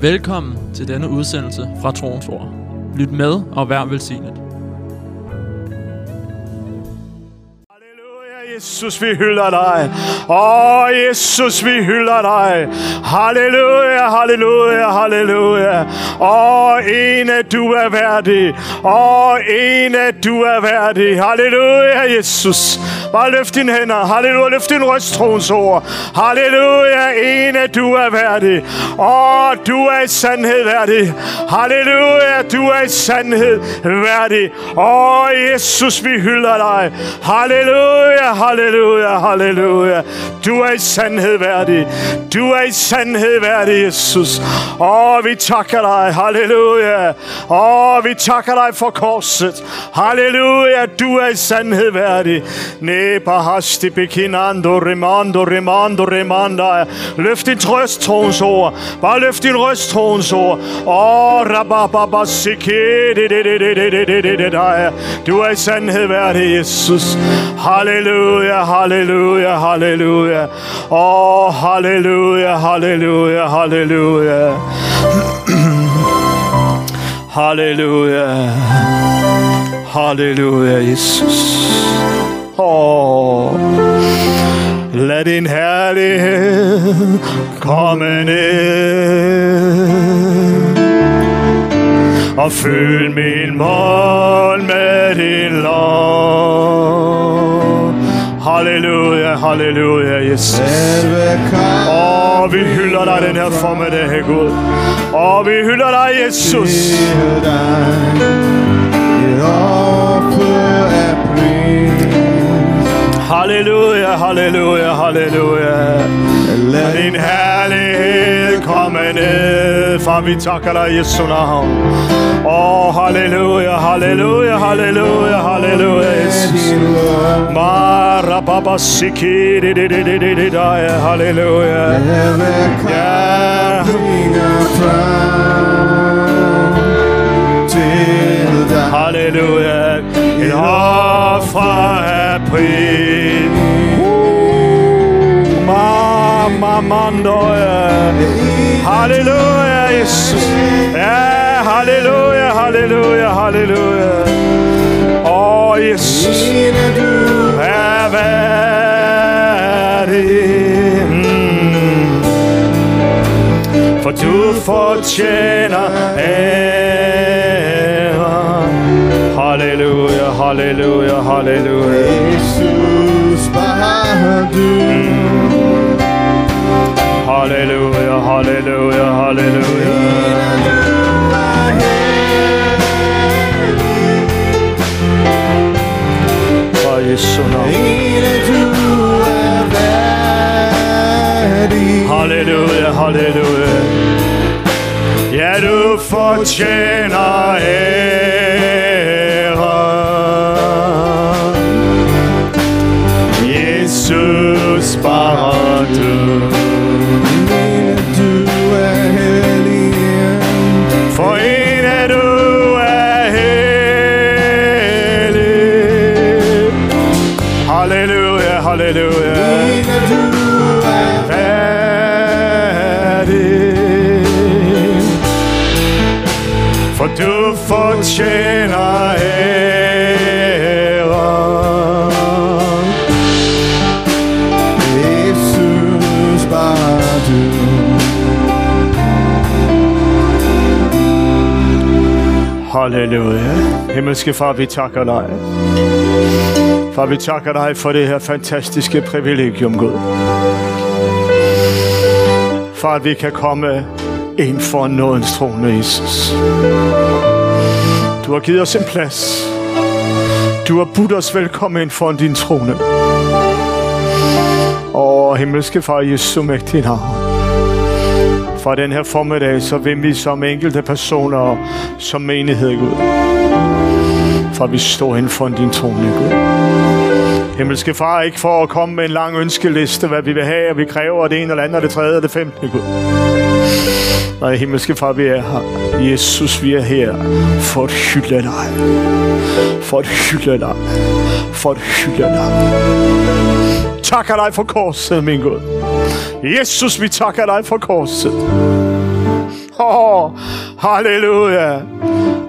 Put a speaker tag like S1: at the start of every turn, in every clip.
S1: Velkommen til denne udsendelse fra Troens Ord. Lyt med og vær velsignet.
S2: Halleluja, Jesus, vi hylder dig. Åh, Jesus, vi hylder dig. Halleluja, halleluja, halleluja. Åh, ene, du er værdig. Åh, ene, du er værdig. Halleluja, Jesus. Bare løft dine hænder. Halleluja, løft din røst, troens ord. Halleluja, ene, du er værdig. Åh, du er i sandhed værdig. Halleluja, du er i sandhed værdig. Åh, Jesus, vi hylder dig. Halleluja, halleluja, halleluja. Du er i sandhed værdig. Du er i sandhed værdig, Jesus. Åh, vi takker dig. Halleluja. Åh, vi takker dig for korset. Halleluja, du er i sandhed værdig. Reba hasti bekinando remando remando remanda. Løft din trøst, troens ord. Bare løft din røst, troens ord. Åh, rabababa. Du er i sandhed værdig, Jesus. Halleluja, halleluja, halleluja. Åh, halleluja, halleluja, halleluja. Halleluja. Halleluja, Jesus. Oh, Lad din herlighed komme ned og fyld min mund med din. Halleluja, halleluja, Jesus. Åh, vi hylder dig den her formiddag, Gud. Åh, vi hylder dig, Jesus. Halleluja, halleluja, halleluja. Lad din herlighed komme ned, far, vi takker dig, Jesu navn. Åh, halleluja, halleluja, halleluja, halleluja, Jesus. Mara baba siki, di di di di di di halleluja. Ja, halleluja. Et offer af pris. Uh, Mama mandoja. Halleluja, Jesus. Ja, halleluja, halleluja, halleluja. Åh, Jesus. Er værdig. Mm. For du fortjener ære. Halleluja, halleluja, halleluja.
S3: Jesus, bare du
S2: Halleluja, halleluja, halleluja. For Jesu navn.
S3: Ene du er værdig
S2: Halleluja, halleluja. Ja, du fortjener ære. Jesus, bare fortjener ære.
S3: Jesus, bare du
S2: Halleluja. Himmelske far, vi takker dig. Far, vi takker dig for det her fantastiske privilegium, Gud. For at vi kan komme ind for nådens trone, Jesus. Du har givet os en plads. Du har budt os velkommen ind foran din trone. Og himmelske far, Jesu mægtige navn. For den her formiddag, så vil vi som enkelte personer og som menighed, Gud. For vi står inden for din trone, Gud. Himmelske far, ikke for at komme med en lang ønskeliste, hvad vi vil have, og vi kræver det ene eller andet, og det tredje og det femte, Gud. Nej, himmelske far, vi er her. Jesus, vi er her for at hylde dig. For at hylde dig. For at hylde dig. Takker dig for korset, min Gud. Jesus, vi takker dig for korset. Åh, halleluja.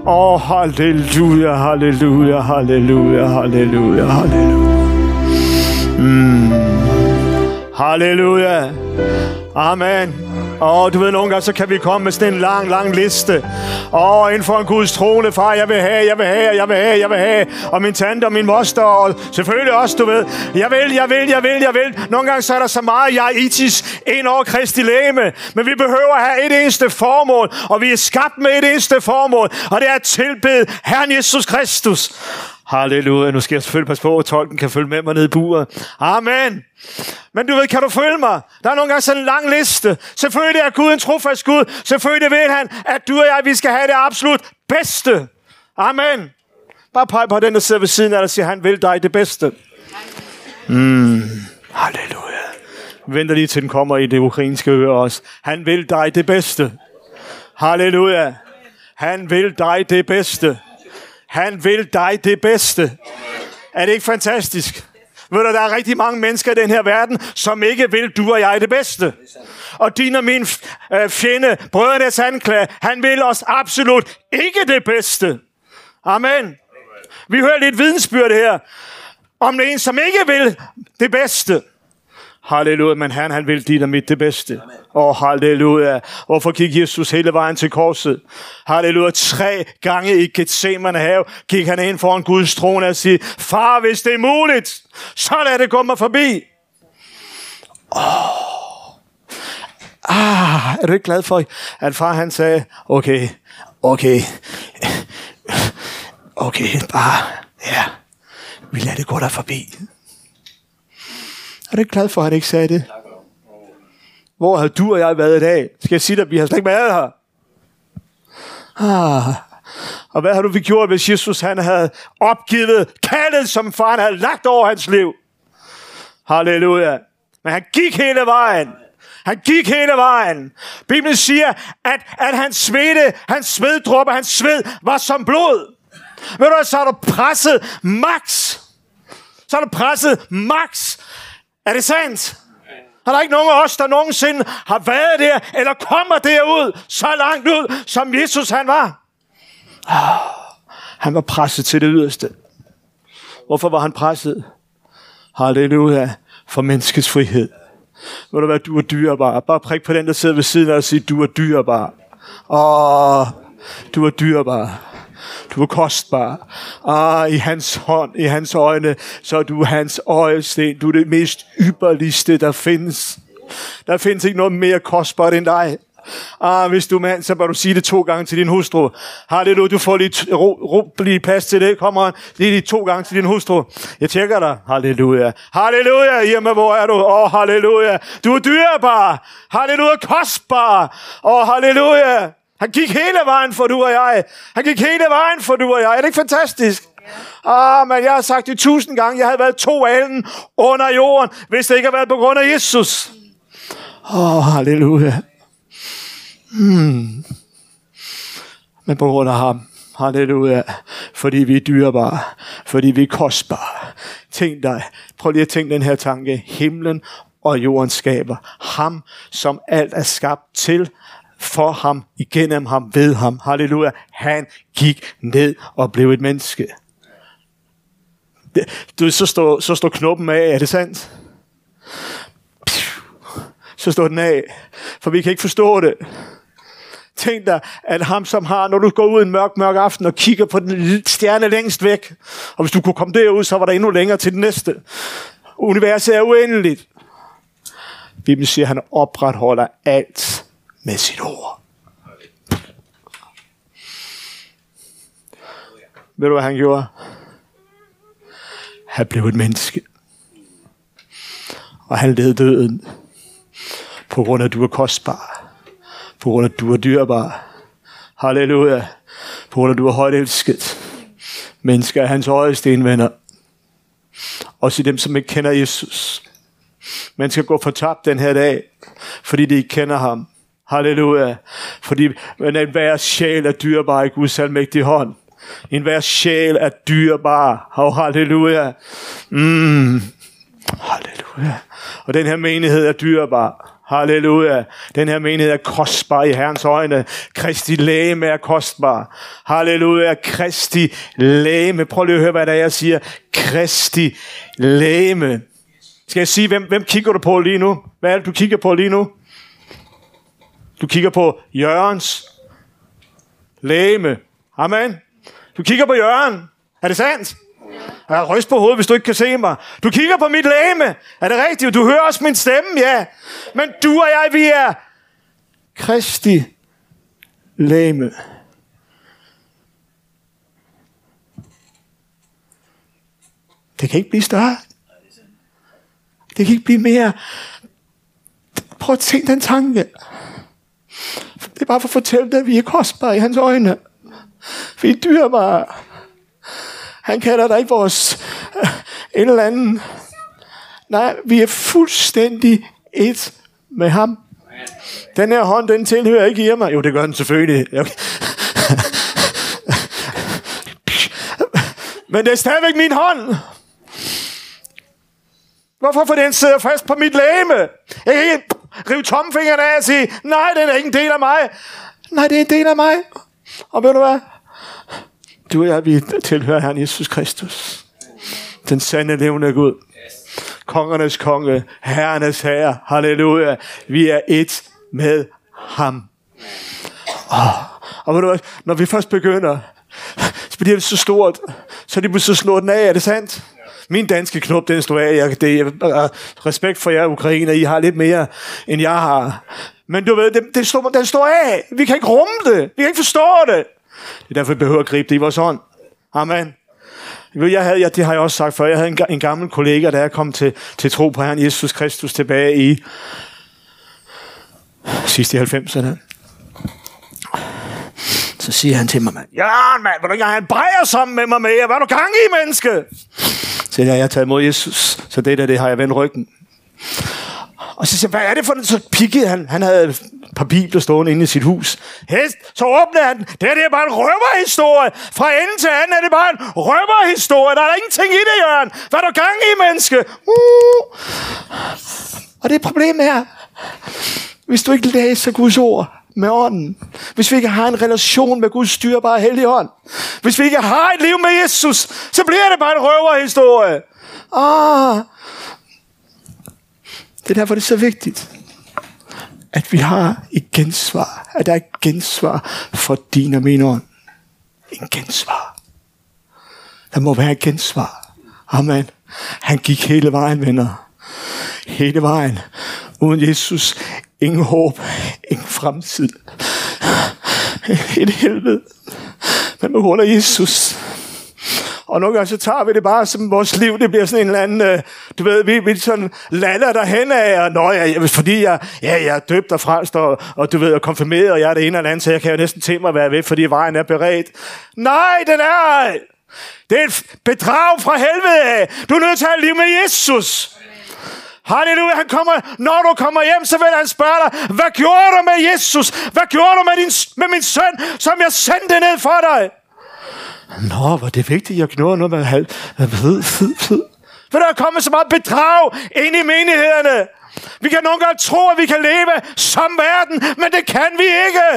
S2: Åh, oh, halleluja, halleluja, halleluja, halleluja, halleluja. Mm. Halleluja. Amen. Og du ved, nogle gange, så kan vi komme med sådan en lang, lang liste. Og inden for en Guds trone, far, jeg vil have, jeg vil have, jeg vil have, jeg vil have. Og min tante og min moster, og selvfølgelig også, du ved. Jeg vil, jeg vil, jeg vil, jeg vil. Nogle gange, så er der så meget jeg itis ind over Kristi læme. Men vi behøver at have et eneste formål, og vi er skabt med et eneste formål, og det er at tilbede Herren Jesus Kristus. Halleluja. Nu skal jeg selvfølgelig passe på, at tolken kan følge med mig ned i buret. Amen. Men du ved, kan du følge mig? Der er nogle gange sådan en lang liste. Selvfølgelig er Gud en trofast Gud. Selvfølgelig vil han, at du og jeg, vi skal have det absolut bedste. Amen. Bare peg på den, der sidder ved siden af dig og siger, han vil dig det bedste. Mm. Halleluja. Venter lige til den kommer i det ukrainske øre også. Han vil dig det bedste. Halleluja. Han vil dig det bedste. Han vil dig det bedste. Er det ikke fantastisk? Ved du, der er rigtig mange mennesker i den her verden, som ikke vil du og jeg det bedste. Og din og min øh, fjende, brødrenes anklage, han vil os absolut ikke det bedste. Amen. Vi hører lidt vidensbyrd her, om en, som ikke vil det bedste. Halleluja, men han, han vil dit og mit det bedste. Åh, oh, halleluja. Hvorfor gik Jesus hele vejen til korset? Halleluja. Tre gange i Gethsemane have gik han ind foran Guds trone og sagde, Far, hvis det er muligt, så lad det gå mig forbi. Oh. Ah, er du ikke glad for, at far han sagde, okay, okay, okay, bare, ja, vi lader det gå der forbi. Er du ikke glad for, at han ikke sagde det? Hvor har du og jeg været i dag? Skal jeg sige dig, vi har slet ikke været her. Ah. Og hvad har du gjort, hvis Jesus han havde opgivet kaldet, som faren havde lagt over hans liv? Halleluja. Men han gik hele vejen. Han gik hele vejen. Bibelen siger, at, at hans svede, hans sveddråber, hans sved var som blod. Ved du så har du presset max. Så har du presset max. Er det sandt? Er der ikke nogen af os, der nogensinde har været der, eller kommer derud, så langt ud, som Jesus han var? Oh, han var presset til det yderste. Hvorfor var han presset? Halleluja. For menneskets frihed. Må du være, du er dyrbar. Bare prik på den, der sidder ved siden af og sige, du er dyrbar. Åh, du er dyrbar. Du er kostbar. Ah, i hans hånd, i hans øjne, så er du hans øjesten. Du er det mest ypperligste, der findes. Der findes ikke noget mere kostbart end dig. Ah, hvis du er mand, så bør du sige det to gange til din hustru. Halleluja, du får lige, ro, ro, lige plads til det. Kommer lige, lige to gange til din hustru. Jeg tjekker dig. Halleluja. Halleluja, hjemme, hvor er du? Åh, oh, halleluja. Du er dyrbar. Halleluja, kostbar. Åh, oh, halleluja. Han gik hele vejen for du og jeg. Han gik hele vejen for du og jeg. Er det ikke fantastisk? Ah, men jeg har sagt det tusind gange. Jeg havde været to alen under jorden, hvis det ikke havde været på grund af Jesus. Åh, oh, halleluja. Hmm. Men på grund af ham. Halleluja. Fordi vi er dyrebare. Fordi vi er kostbare. Tænk dig. Prøv lige at tænke den her tanke. Himlen og jorden skaber. Ham, som alt er skabt til for ham, igennem ham, ved ham. Halleluja. Han gik ned og blev et menneske. Du, så står, så står knoppen af, er det sandt? Så står den af, for vi kan ikke forstå det. Tænk dig, at ham som har, når du går ud en mørk, mørk aften og kigger på den stjerne længst væk, og hvis du kunne komme derud, så var der endnu længere til den næste. Universet er uendeligt. Bibelen siger, at han opretholder alt med sit ord. Ved du, hvad han gjorde? Han blev et menneske. Og han led døden. På grund af, at du er kostbar. På grund af, at du er dyrbar. Halleluja. På grund af, at du er højt elsket. Mennesker er hans højeste venner. Også dem, som ikke kender Jesus. Man skal gå fortabt den her dag, fordi de ikke kender ham. Halleluja. Fordi men en hver sjæl er dyrbar i Guds almægtige hånd. En hver sjæl er dyrbar. Oh, halleluja. Mm. Halleluja. Og den her menighed er dyrbar. Halleluja. Den her menighed er kostbar i Herrens øjne. Kristi læme er kostbar. Halleluja. Kristi læme. Prøv lige at høre, hvad det er, jeg siger. Kristi læme. Skal jeg sige, hvem, hvem kigger du på lige nu? Hvad er det, du kigger på lige nu? Du kigger på Jørgens læme. Amen. Du kigger på Jørgen. Er det sandt? Jeg ryst på hovedet, hvis du ikke kan se mig. Du kigger på mit læme. Er det rigtigt? Du hører også min stemme, ja. Men du og jeg, vi er Kristi læme. Det kan ikke blive større. Det kan ikke blive mere. Prøv at tænke den tanke. Det er bare for at fortælle dig, at vi er kostbare i hans øjne. Vi er dyrebare. Han kalder dig ikke vores øh, en eller anden. Nej, vi er fuldstændig et med ham. Den her hånd, den tilhører ikke Irma. Jo, det gør den selvfølgelig. Okay. Men det er stadigvæk min hånd. Hvorfor? For den sidder fast på mit læme. Jeg kan ikke Riv tomfingeren af og sige, nej, den er ikke en del af mig. Nej, det er en del af mig. Og ved du hvad? Du og jeg, vi tilhører Herren Jesus Kristus. Den sande levende Gud. Kongernes konge, herrenes herre. Halleluja. Vi er et med ham. Oh. Og ved du hvad? Når vi først begynder, så bliver det så stort, så de så slår den af. Er det sandt? Min danske knop, den står af. Jeg, det, jeg, respekt for jer, ukrainer. I har lidt mere, end jeg har. Men du ved, det, det står, den står af. Vi kan ikke rumme det. Vi kan ikke forstå det. Det er derfor, vi behøver at gribe det i vores hånd. Amen. Jeg havde, jeg, det har jeg også sagt før, jeg havde en, en gammel kollega, der jeg kom til, til tro på Herren Jesus Kristus tilbage i sidste i 90'erne. Så siger han til mig, mand, ja, mand, vil du ikke have en brejer sammen med mig med? Hvad er du gang i, menneske? Så jeg, jeg har taget imod Jesus, så det der, det har jeg vendt ryggen. Og så siger hvad er det for en så pikkede han? Han havde et par bibler stående inde i sit hus. Hest, så åbnede han. Det her det er bare en røverhistorie. Fra ende til anden er det bare en røverhistorie. Der er ingenting i det, Jørgen. Hvad er der gang i, menneske? Uh. Og det problem er, hvis du ikke læser Guds ord med ånden, hvis vi ikke har en relation med Guds styrbare hellige ånd, hvis vi ikke har et liv med Jesus, så bliver det bare en røverhistorie. Ah, det er derfor, det er så vigtigt, at vi har et gensvar. At der er et gensvar for din og min ånd. En gensvar. Der må være et gensvar. Amen. Han gik hele vejen, venner. Hele vejen. Uden Jesus. Ingen håb. Ingen fremtid. Et helvede. Men på grund af Jesus, og nogle gange så tager vi det bare som vores liv, det bliver sådan en eller anden, øh, du ved, vi, vi sådan lander derhen af, og nå, ja, fordi jeg, ja, jeg er døbt og frelst, og, og du ved, og konfirmeret, og jeg er det ene eller andet, så jeg kan jo næsten tænke mig være ved, fordi vejen er beredt. Nej, den er ej. Det er et bedrag fra helvede af. Du er nødt til at have liv med Jesus. Halleluja, han kommer, når du kommer hjem, så vil han spørge dig, hvad gjorde du med Jesus? Hvad gjorde du med, din, med min søn, som jeg sendte ned for dig? Nå, var det vigtigt, jeg gjorde noget med halv... Fed. For der er kommet så meget bedrag ind i menighederne. Vi kan nogle gange tro, at vi kan leve som verden, men det kan vi ikke.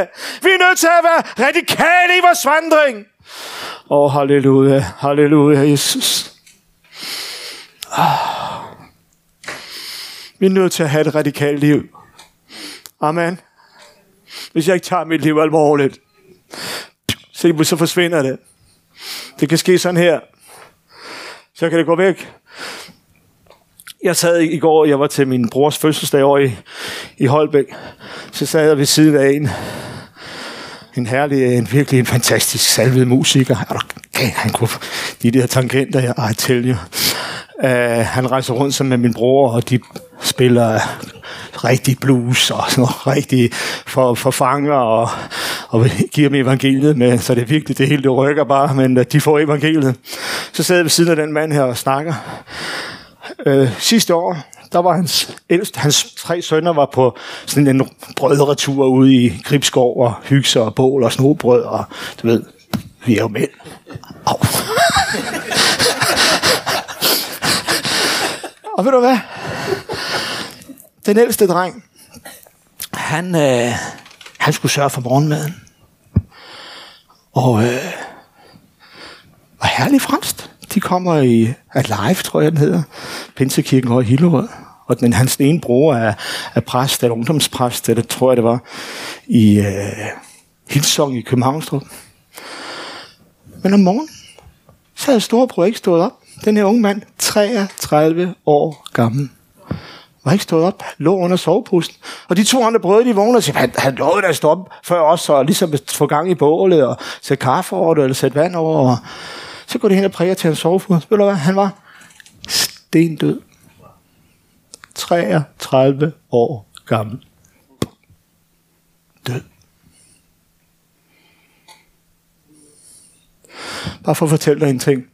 S2: Vi er nødt til at være radikale i vores vandring. Åh, oh, halleluja, halleluja, Jesus. Oh. Vi er nødt til at have et radikalt liv. Amen. Hvis jeg ikke tager mit liv alvorligt, så forsvinder det. Det kan ske sådan her. Så kan det gå væk. Jeg sad i går, jeg var til min brors fødselsdag over i, i Holbæk. Så sad jeg ved siden af en, en herlig, øh, en virkelig en fantastisk salvet musiker. Okay, han kunne de der tangenter, jeg I tell you. Uh, han rejser rundt sammen med min bror, og de spiller rigtig blues og sådan noget, rigtig for, for fanger og, og giver dem evangeliet med, så det er virkelig det hele, det rykker bare, men uh, de får evangeliet. Så sad jeg ved siden af den mand her og snakker. Uh, sidste år, der var hans ældste, hans tre sønner var på sådan en brødretur ude i Gribskov og hygge og bål og snobrød og du ved, vi er jo mænd. Au. og ved du hvad? Den ældste dreng, han, øh, han skulle sørge for morgenmaden. Og, øh, og herlig fransk. De kommer i Alive, tror jeg, den hedder. Pinsekirken over i Hillerød. Og den, hans ene bror er, er præst, eller ungdomspræst, eller tror jeg det var, i øh, Hilsong i Københavnstrup. Men om morgenen, så havde storebror ikke stået op. Den her unge mand, 33 år gammel, var ikke stået op, lå under sovepusten. Og de to andre brødre, de vågnede og siger, han, han lovede da at stå op før os, og ligesom få gang i bålet, og sætte kaffe over det, eller sætte vand over. Og så går de hen og præger til hans sovepust. Ved du hvad, han var stendød. 33 år gammel. Død. Bare for at fortælle dig en ting.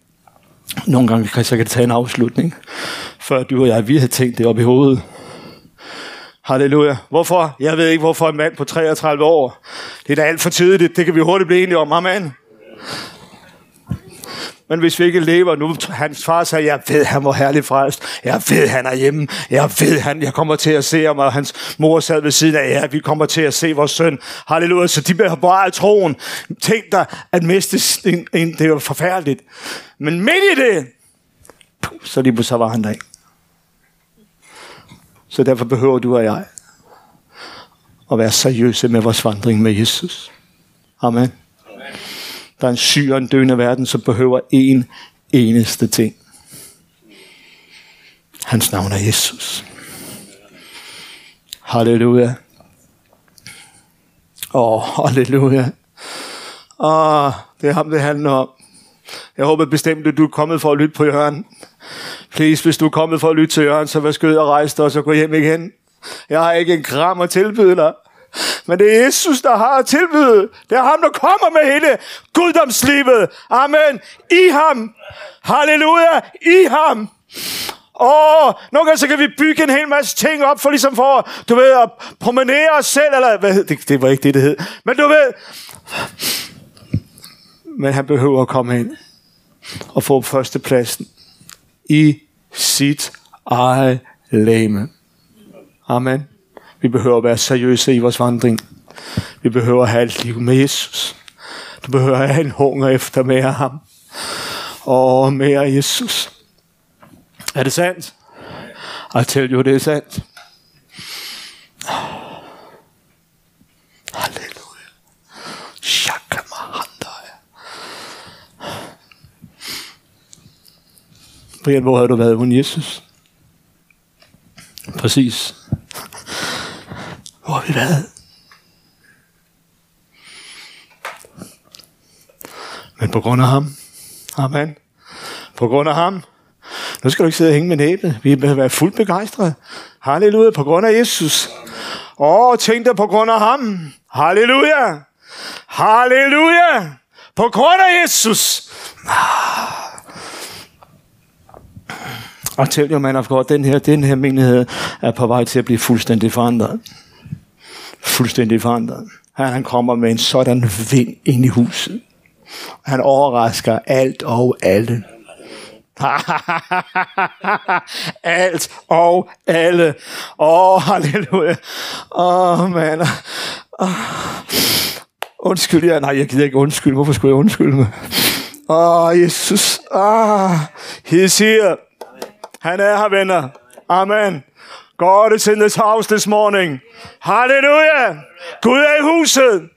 S2: Nogle gange kan så kan det tage en afslutning, før du og jeg, vi havde tænkt det op i hovedet. Halleluja. Hvorfor? Jeg ved ikke, hvorfor en mand på 33 år. Det er da alt for tidligt. Det kan vi hurtigt blive enige om. Amen. Men hvis vi ikke lever nu, hans far sagde, jeg ved, han var herlig frelst. Jeg ved, han er hjemme. Jeg ved, han, jeg kommer til at se ham, og hans mor sad ved siden af, ja, vi kommer til at se vores søn. Halleluja. Så de bliver bare troen. Tænk dig at miste en, en, det er forfærdeligt. Men midt i det, så lige så var han der ikke. Så derfor behøver du og jeg at være seriøse med vores vandring med Jesus. Amen. Der er en syg og en døende verden, som behøver en eneste ting. Hans navn er Jesus. Halleluja. Åh, oh, halleluja. Åh, oh, det er ham, det handler om. Jeg håber bestemt, at du er kommet for at lytte på Jørgen. Please, hvis du er kommet for at lytte til Jørgen, så vær skød og rejse dig, og så gå hjem igen. Jeg har ikke en kram at tilbyde dig. Men det er Jesus, der har at tilbyde. Det er ham, der kommer med hele guddomslivet. Amen. I ham. Halleluja. I ham. Åh, nogle gange så kan vi bygge en hel masse ting op, for ligesom for, du ved, at promenere os selv, eller hvad det, det var ikke det, det hed. Men du ved, men han behøver at komme ind og få førstepladsen i sit eget lame. Amen. Vi behøver at være seriøse i vores vandring. Vi behøver at have et liv med Jesus. Du behøver at have en hunger efter mere ham. Og mere Jesus. Er det sandt? I tell you, det er sandt. Halleluja. Shakamahandaya. Brian, hvor har du været uden Jesus? Præcis. Hvor har vi været? Men på grund af ham. Amen. På grund af ham. Nu skal du ikke sidde og hænge med næbet. Vi vil være fuldt begejstrede. Halleluja. På grund af Jesus. Åh, tænk dig på grund af ham. Halleluja. Halleluja. På grund af Jesus. Ah. Og tell your man of God, den her, den her menighed er på vej til at blive fuldstændig forandret. Fuldstændig forandret. Han, han kommer med en sådan vind ind i huset. Han overrasker alt og alle. alt og alle. Åh, oh, halleluja. Åh, oh, mand. Oh. Undskyld, ja. Nej, jeg gider ikke undskylde. Hvorfor skulle jeg undskylde mig? Åh, oh, Jesus. Ah, he's here. Han er her, venner. Amen. God is in this house this morning. Halleluja. Gud er i huset.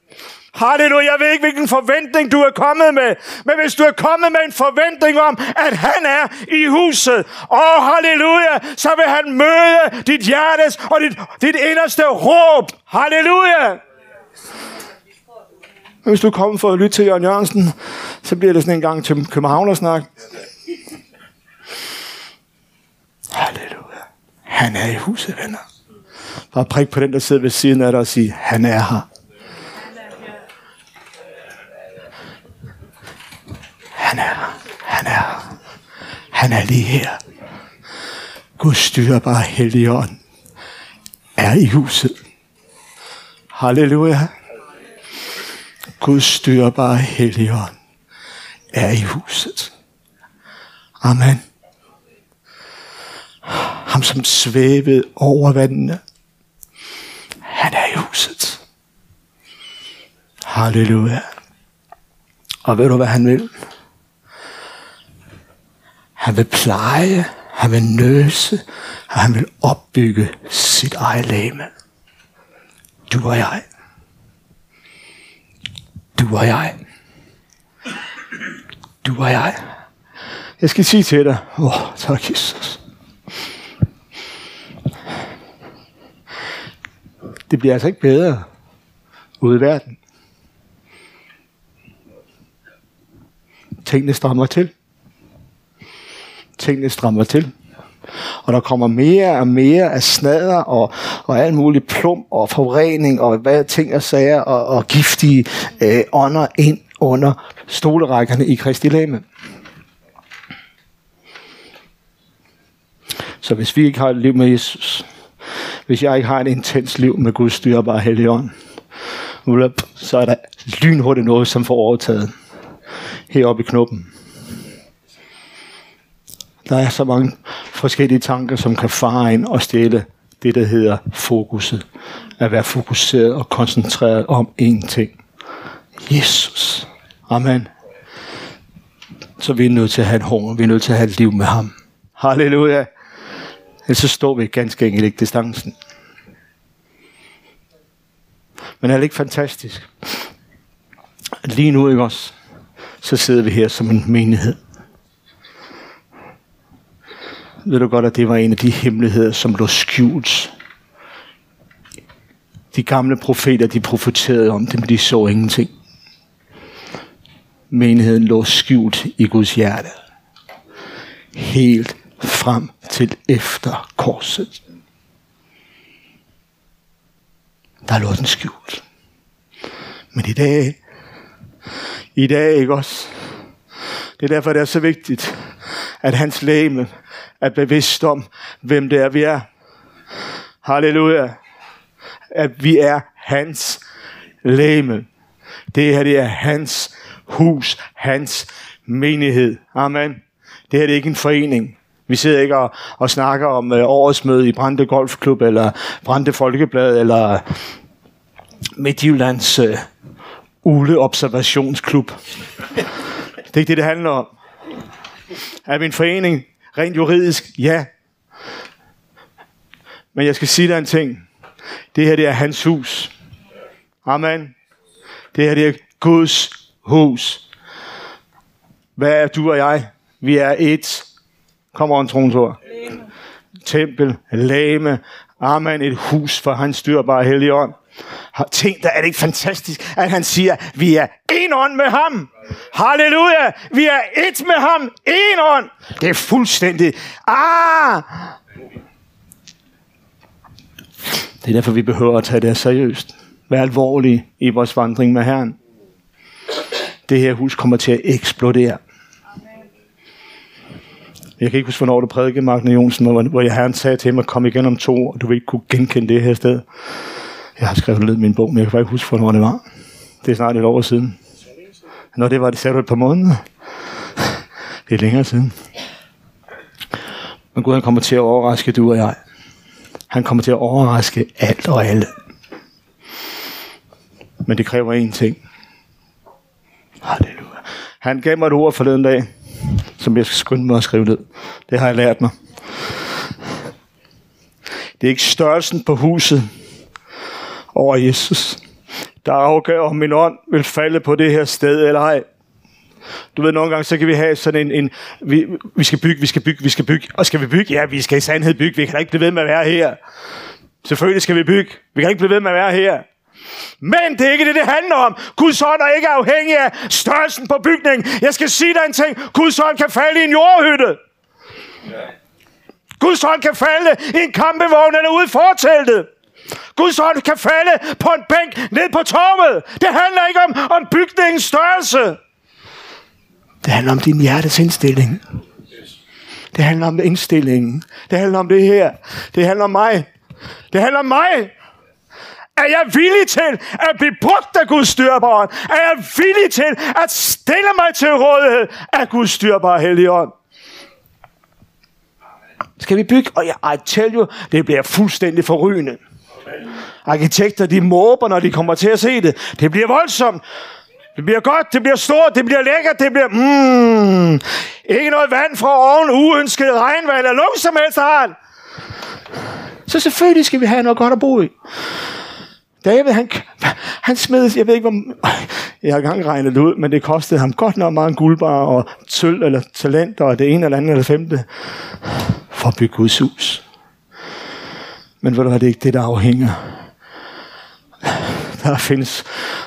S2: Halleluja. Jeg ved ikke, hvilken forventning du er kommet med. Men hvis du er kommet med en forventning om, at han er i huset. Åh, halleluja. Så vil han møde dit hjertes og dit, dit inderste råb. Halleluja. Hvis du er kommet for at lytte til Jørgen Jørgensen, så bliver det sådan en gang til Københavnersnak. Halleluja. Han er i huset, venner. Bare prik på den, der sidder ved siden af dig og sige, han er her. Han er her. Han er her. Han er lige her. Guds styrbare helligånd er i huset. Halleluja. Guds styrbare helligånd er i huset. Amen. Ham som svævede over vandene. Han er i huset. Halleluja. Og ved du, hvad han vil? Han vil pleje, han vil nøse, og han vil opbygge sit eget læme. Du og jeg. Du og jeg. Du og jeg. Jeg skal sige til dig, åh, oh, tak Jesus. Det bliver altså ikke bedre ude i verden. Tingene strammer til. Tingene strammer til. Og der kommer mere og mere af snader og, og alt muligt plum og forurening og hvad ting og sager og, og giftige øh, ånder ind under stolerækkerne i Kristi Lame. Så hvis vi ikke har et liv med Jesus, hvis jeg ikke har et intens liv med Guds styrbare helligånd, så er der lynhurtigt noget, som får overtaget heroppe i knuppen. Der er så mange forskellige tanker, som kan fare ind og stjæle det, der hedder fokuset. At være fokuseret og koncentreret om én ting. Jesus. Amen. Så vi er nødt til at have en hunger. Vi er nødt til at have et liv med ham. Halleluja. Ellers så står vi ganske enkelt ikke distancen. Men er det ikke fantastisk? Lige nu, ikke også? Så sidder vi her som en menighed. Ved du godt, at det var en af de hemmeligheder, som lå skjult. De gamle profeter, de profeterede om det, men de så ingenting. Menigheden lå skjult i Guds hjerte. Helt frem til efter korset. Der lå den skjult. Men i dag, i dag ikke også, det er derfor, det er så vigtigt, at hans læme er bevidst om, hvem det er, vi er. Halleluja. At vi er hans læme. Det her, det er hans hus, hans menighed. Amen. Det her det er ikke en forening. Vi sidder ikke og, og snakker om øh, årets møde i Brande Golfklub, eller Brande Folkeblad, eller Midtjyllands øh, Ule Observationsklub. Det er ikke det, det handler om. Er vi en forening? Rent juridisk, ja. Men jeg skal sige dig en ting. Det her, det er hans hus. Amen. Det her, det er Guds hus. Hvad er du og jeg? Vi er et. Kom on, tronsord. Tempel, lame. Amen. Et hus for hans styrbare hellige ånd. Har tænkt dig, er det ikke fantastisk, at han siger, vi er en ånd med ham. Halleluja! Vi er et med ham. En ånd. Det er fuldstændig. Ah! Det er derfor, vi behøver at tage det seriøst. Vær alvorlige i vores vandring med Herren. Det her hus kommer til at eksplodere. Jeg kan ikke huske, hvornår du prædikede, Magne Jonsen, hvor, hvor jeg herren sagde til mig, kom igen om to og du vil ikke kunne genkende det her sted. Jeg har skrevet ned i min bog, men jeg kan bare ikke huske, hvornår det var. Det er snart et år siden. Når det var, det sagde du et par måneder. Det er længere siden. Men Gud, han kommer til at overraske du og jeg. Han kommer til at overraske alt og alle. Men det kræver én ting. Halleluja. Han gav mig et ord forleden dag, som jeg skal skynde mig at skrive ned. Det har jeg lært mig. Det er ikke størrelsen på huset over Jesus, der afgør, om min ånd vil falde på det her sted eller ej. Du ved, nogle gange, så kan vi have sådan en, en vi, vi skal bygge, vi skal bygge, vi skal bygge. Og skal vi bygge? Ja, vi skal i sandhed bygge. Vi kan da ikke blive ved med at være her. Selvfølgelig skal vi bygge. Vi kan ikke blive ved med at være her. Men det er ikke det, det handler om. Guds ånd er ikke afhængig af størrelsen på bygningen. Jeg skal sige dig en ting. Guds ånd kan falde i en jordhytte. Guds ånd kan falde i en kampevogn eller ude i forteltet. Guds ånd kan falde på en bænk ned på torvet. Det handler ikke om, om bygningens størrelse. Det handler om din hjertes indstilling. Det handler om indstillingen. Det handler om det her. Det handler om mig. Det handler om mig. Er jeg villig til at blive brugt af Guds styrbare Er jeg villig til at stille mig til rådighed af Guds styrbare helligånd? Skal vi bygge? Og jeg, I tell you, det bliver fuldstændig forrygende. Arkitekter, de måber, når de kommer til at se det. Det bliver voldsomt. Det bliver godt, det bliver stort, det bliver lækkert, det bliver... Mm, ikke noget vand fra oven, uønsket regnvand eller nogen som helst har. Så selvfølgelig skal vi have noget godt at bo i. David, han, han smed, jeg ved ikke, hvor... Jeg har gang regnet det ud, men det kostede ham godt nok meget guldbar og sølv eller talent og det ene eller andet eller femte for at bygge Guds hus. Men ved du hvad, det er ikke det, der afhænger. Der findes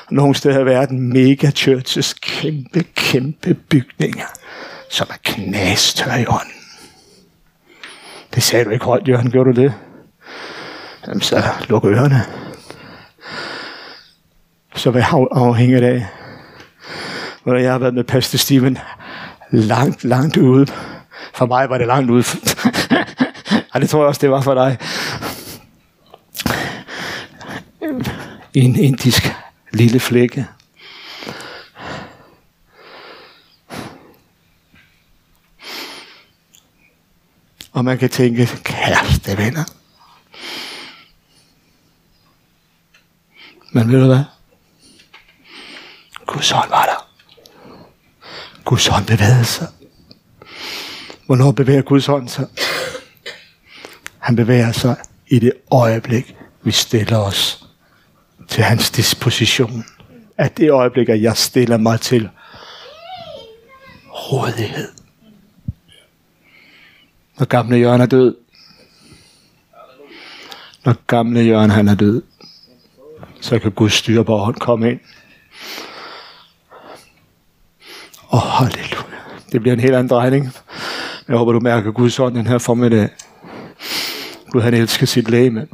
S2: nogle steder i verden mega churches, kæmpe, kæmpe bygninger, som er knastør i ånden. Det sagde du ikke højt, Jørgen, gjorde du det? Jamen, så luk ørerne. Så hvad afhænger det af? Hvor jeg har været med Pastor Steven langt, langt ude. For mig var det langt ude. Ej, det tror jeg også, det var for dig. I en indisk lille flække. Og man kan tænke, kæreste venner. Men ved du hvad? Guds hånd var der. Guds hånd bevægede sig. Hvornår bevæger Guds hånd sig? Han bevæger sig i det øjeblik, vi stiller os til hans disposition. At det øjeblik, at jeg stiller mig til rådighed. Når gamle Jørgen er død. Når gamle Jørgen han er død. Så kan Guds styrbare hånd komme ind. Åh, oh, halleluja. Det bliver en helt anden drejning. Jeg håber, du mærker Guds ånd den her formiddag. Gud, han elsker sit læme.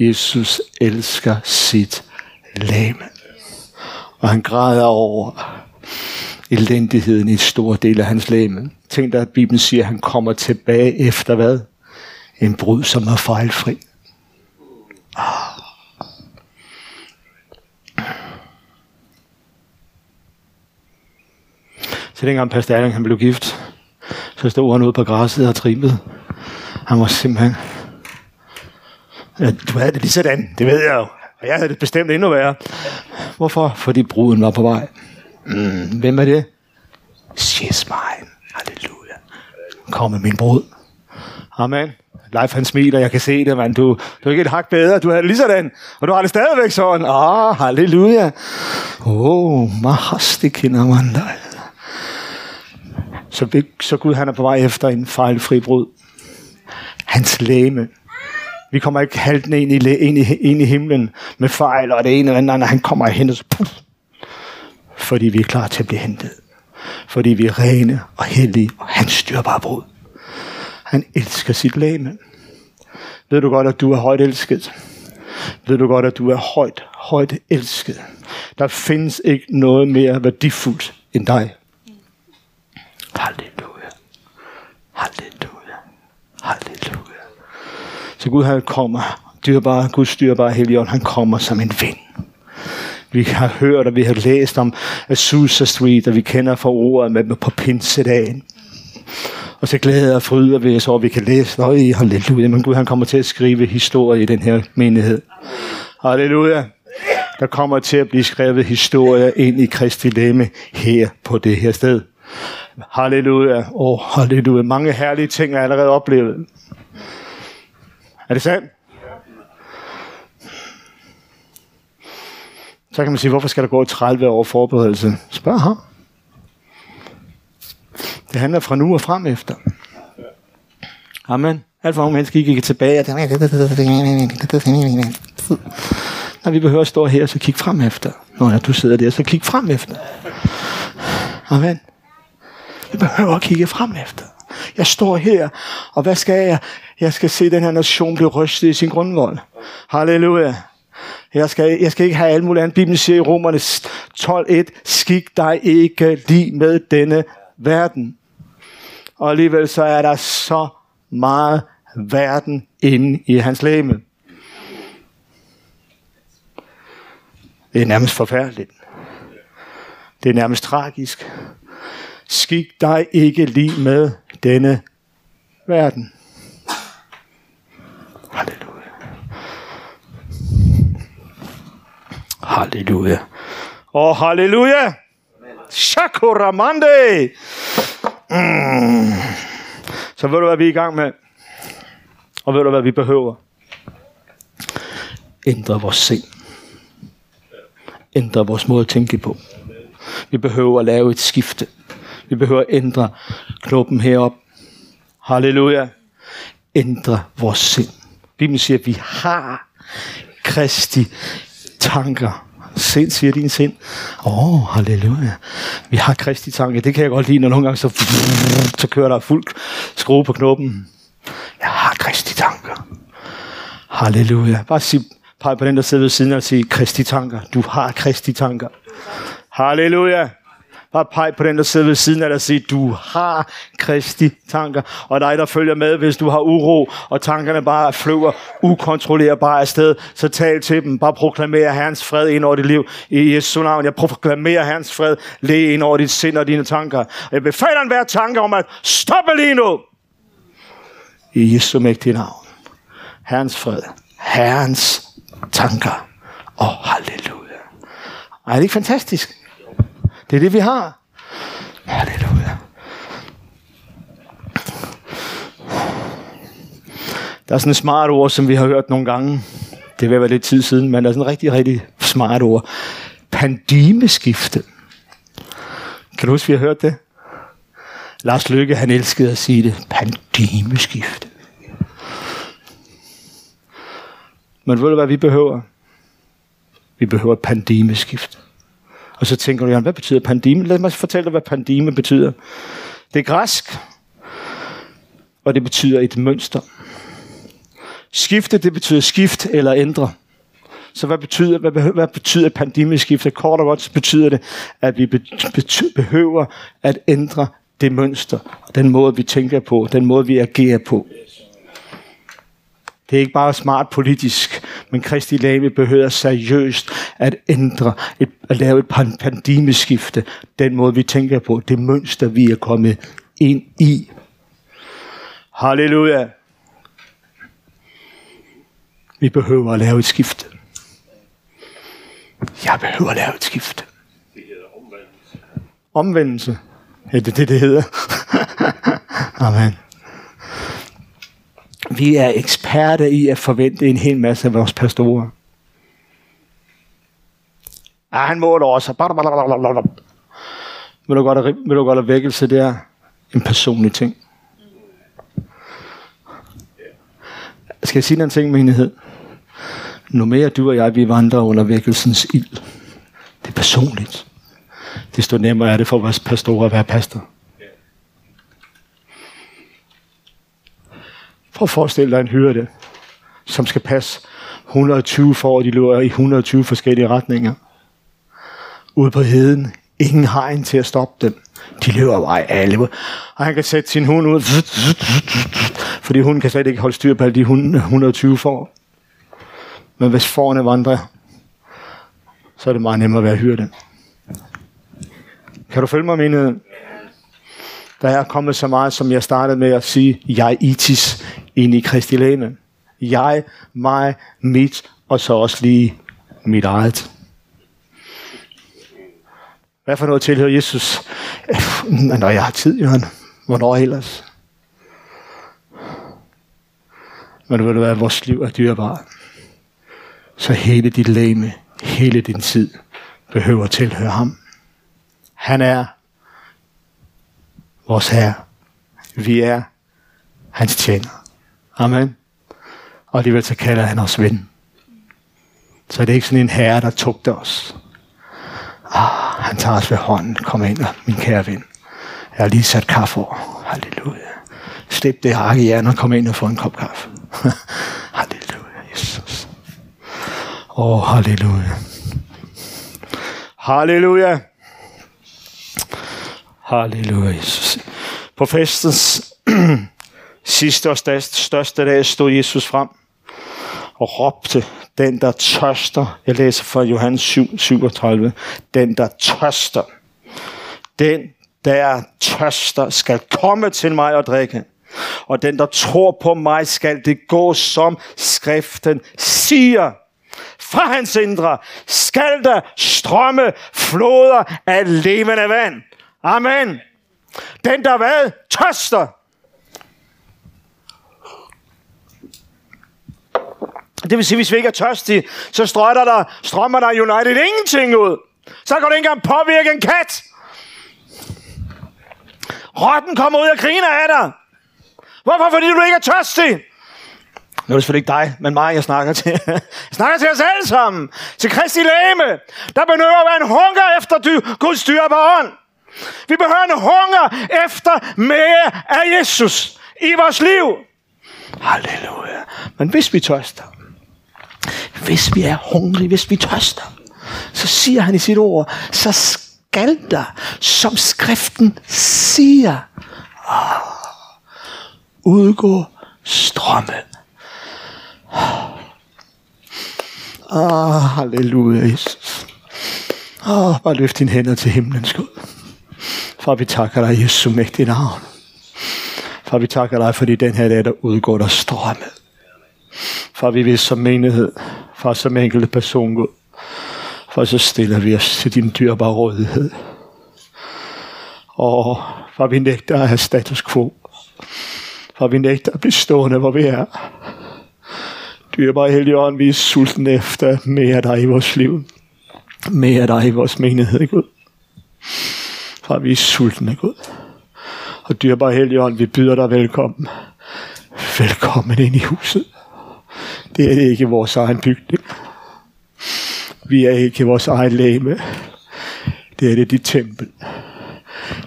S2: Jesus elsker sit læme. Og han græder over elendigheden i en stor del af hans læme. Tænk dig, at Bibelen siger, at han kommer tilbage efter hvad? En brud, som er fejlfri. Ah. Så dengang Pastor Erling han blev gift, så stod han ude på græsset og trimmede. Han var simpelthen... Ja, du havde det lige sådan, det ved jeg jo. Og jeg havde det bestemt endnu værre. Hvorfor? Fordi bruden var på vej. Mm, hvem er det? She's mine. Halleluja. Kom med min brud. Amen. Leif han smiler, jeg kan se det, mand. Du, du er ikke et hak bedre, du har det lige sådan. Og du har det stadigvæk sådan. Ah, halleluja. Oh, mahastikina mandal. Så, vi- så Gud han er på vej efter en fejlfri brud. Hans læme. Vi kommer ikke halten ind i, læ- ind, i, ind i himlen med fejl og det ene eller andet. Han kommer hen og så puff, fordi vi er klar til at blive hentet. Fordi vi er rene og hellige, og han styrer bare brud. Han elsker sit læme. Ved du godt, at du er højt elsket? Ved du godt, at du er højt, højt elsket? Der findes ikke noget mere værdifuldt end dig. Halleluja. Halleluja. Halleluja. Så Gud han kommer, dyrbare, Guds dyrbare Helligånd, han kommer som en vind. Vi har hørt, og vi har læst om Azusa Street, og vi kender fra ordet med, på pinsedagen. Og så glæder og fryder vi os over, at vi kan læse, Øj, halleluja, men Gud han kommer til at skrive historie i den her menighed. Halleluja. Der kommer til at blive skrevet historie ind i Kristi lemme her på det her sted. Halleluja. Åh, oh, halleluja. Mange herlige ting er allerede oplevet. Er det sandt? Så kan man sige, hvorfor skal der gå 30 år forberedelse? Spørg ham. Det handler fra nu og frem efter. Amen. Alt for mange mennesker gik tilbage. Når vi behøver at stå her, så kig frem efter. Når du sidder der, så kig frem efter. Amen. Vi behøver at kigge frem efter. Jeg står her, og hvad skal jeg? Jeg skal se den her nation blive rystet i sin grundvold. Halleluja. Jeg skal, jeg skal ikke have alt muligt andet. Bibelen siger i Romerne 12.1, skik dig ikke lige med denne verden. Og alligevel så er der så meget verden inde i hans læme. Det er nærmest forfærdeligt. Det er nærmest tragisk. Skik dig ikke lige med denne verden. Halleluja. halleluja. Åh, halleluja. Shakuramande. Mm. Så ved du, hvad vi er i gang med? Og ved du, hvad vi behøver? Ændre vores sind. Ændre vores måde at tænke på. Vi behøver at lave et skifte. Vi behøver at ændre knoppen herop. Halleluja. Ændre vores sind. Bibelen siger, at vi har Kristi tanker. Sind, siger din sind. Åh, oh, halleluja. Vi har Kristi tanker. Det kan jeg godt lide, når nogle gange så, så kører der fuld skrue på knoppen. Jeg har Kristi tanker. Halleluja. Bare sig, pege på den, der sidder ved siden og sige, Kristi tanker. Du har Kristi tanker. Halleluja. Bare pege på den, der sidder ved siden af dig og sige, du har Kristi tanker. Og dig, der følger med, hvis du har uro, og tankerne bare flyver ukontrollerbart afsted, så tal til dem. Bare proklamer Herrens fred ind over dit liv. I Jesu navn, jeg proklamerer Herrens fred lige ind over dit sind og dine tanker. Og jeg befaler enhver tanke om at stoppe lige nu. I Jesu mægtige navn. Herrens fred. Herrens tanker. Åh, oh, halleluja. Ej, er det ikke fantastisk? Det er det, vi har. Halleluja. Der er sådan et smart ord, som vi har hørt nogle gange. Det vil være lidt tid siden, men der er sådan et rigtig, rigtig smart ord. Pandimeskifte. Kan du huske, vi har hørt det? Lars Lykke, han elskede at sige det. Pandimeskifte. Men ved du, hvad vi behøver? Vi behøver et. Og så tænker du, Jan, hvad betyder pandime? Lad mig fortælle dig, hvad pandime betyder. Det er græsk, og det betyder et mønster. Skifte, det betyder skift eller ændre. Så hvad betyder, hvad, hvad betyder pandemiskifte? Kort og godt så betyder det, at vi behøver at ændre det mønster, den måde, vi tænker på, den måde, vi agerer på. Det er ikke bare smart politisk, men Kristi Lame behøver seriøst at ændre, et, at lave et pandemiskifte, den måde vi tænker på, det mønster vi er kommet ind i. Halleluja. Vi behøver at lave et skifte. Jeg behøver at lave et skifte. Omvendelse. Ja, det er det, det hedder. Amen. Vi er eksperter i at forvente en hel masse af vores pastorer. Ah, han måler også. Vil du godt, vil du godt have vækkelse, det er en personlig ting. Skal jeg sige en ting, menighed? Nu mere du og jeg, vi vandrer under vækkelsens ild. Det er personligt. Det står nemmere er det for vores pastorer at være pastor. Prøv at forestille dig en hyrde, som skal passe 120 for, de løber i 120 forskellige retninger. Ude på heden, ingen hegn til at stoppe dem. De løber bare alle. Og han kan sætte sin hund ud, fordi hunden kan slet ikke holde styr på alle de 120 for. Men hvis forerne vandrer, så er det meget nemmere at være hyrde. Kan du følge mig, menigheden? Der er kommet så meget, som jeg startede med at sige, jeg itis ind i Kristi læme. Jeg, mig, mit, og så også lige mit eget. Hvad for noget tilhører Jesus? Når jeg har tid, Jørgen. Hvornår ellers? Men ved du hvad, vores liv er dyrebart. Så hele dit læme, hele din tid, behøver at tilhøre ham. Han er vores Herre. Vi er hans tjener. Amen. Og alligevel så kalder han os ven. Så det er ikke sådan en herre, der tugter os. Ah, han tager os ved hånden. Kom ind, min kære ven. Jeg har lige sat kaffe over. Halleluja. Slip det hakke i og kom ind og få en kop kaffe. halleluja, Jesus. Åh, oh, halleluja. Halleluja. Halleluja, Jesus. På festens sidste og største dag stod Jesus frem og råbte, den der tørster, jeg læser fra Johannes 7, 37, den der tørster, den der tørster skal komme til mig og drikke. Og den der tror på mig skal det gå som skriften siger. fra hans indre skal der strømme floder af levende vand. Amen. Den der hvad? Tørster. Det vil sige, hvis vi ikke er tørstige, så strømmer der, strømmer der United ingenting ud. Så kan du ikke engang påvirke en kat. Rotten kommer ud og griner af dig. Hvorfor? Fordi du ikke er tørstig. Nu er det selvfølgelig ikke dig, men mig, jeg snakker til. Jeg snakker til os alle sammen. Til Kristi læme. Der behøver at være en hunger efter du, Guds på ånd. Vi behøver en hunger efter mere af Jesus i vores liv. Halleluja. Men hvis vi tørster, hvis vi er hungrige, hvis vi tørster, så siger han i sit ord, så skal der, som skriften siger, ah, udgå strømme. Ah, halleluja, Jesus. Ah, bare løft dine hænder til himlens Gud. Far, vi takker dig, Jesu mægtige navn. Far, vi takker dig, fordi den her dag, der udgår der strømme. Far, vi vil som menighed, far, som enkelte person, Gud. For så stiller vi os til din dyrbare rådighed. Og far, vi nægter at have status quo. Far, vi nægter at blive stående, hvor vi er. Dyrbare Helligånd, vi er sultne efter mere af dig i vores liv. Mere af dig i vores menighed, Gud. Far, vi er sultne, Gud. Og dyrbare Helligånd, vi byder dig velkommen. Velkommen ind i huset. Det er ikke vores egen bygning. Vi er ikke vores egen læme. Det er det dit tempel.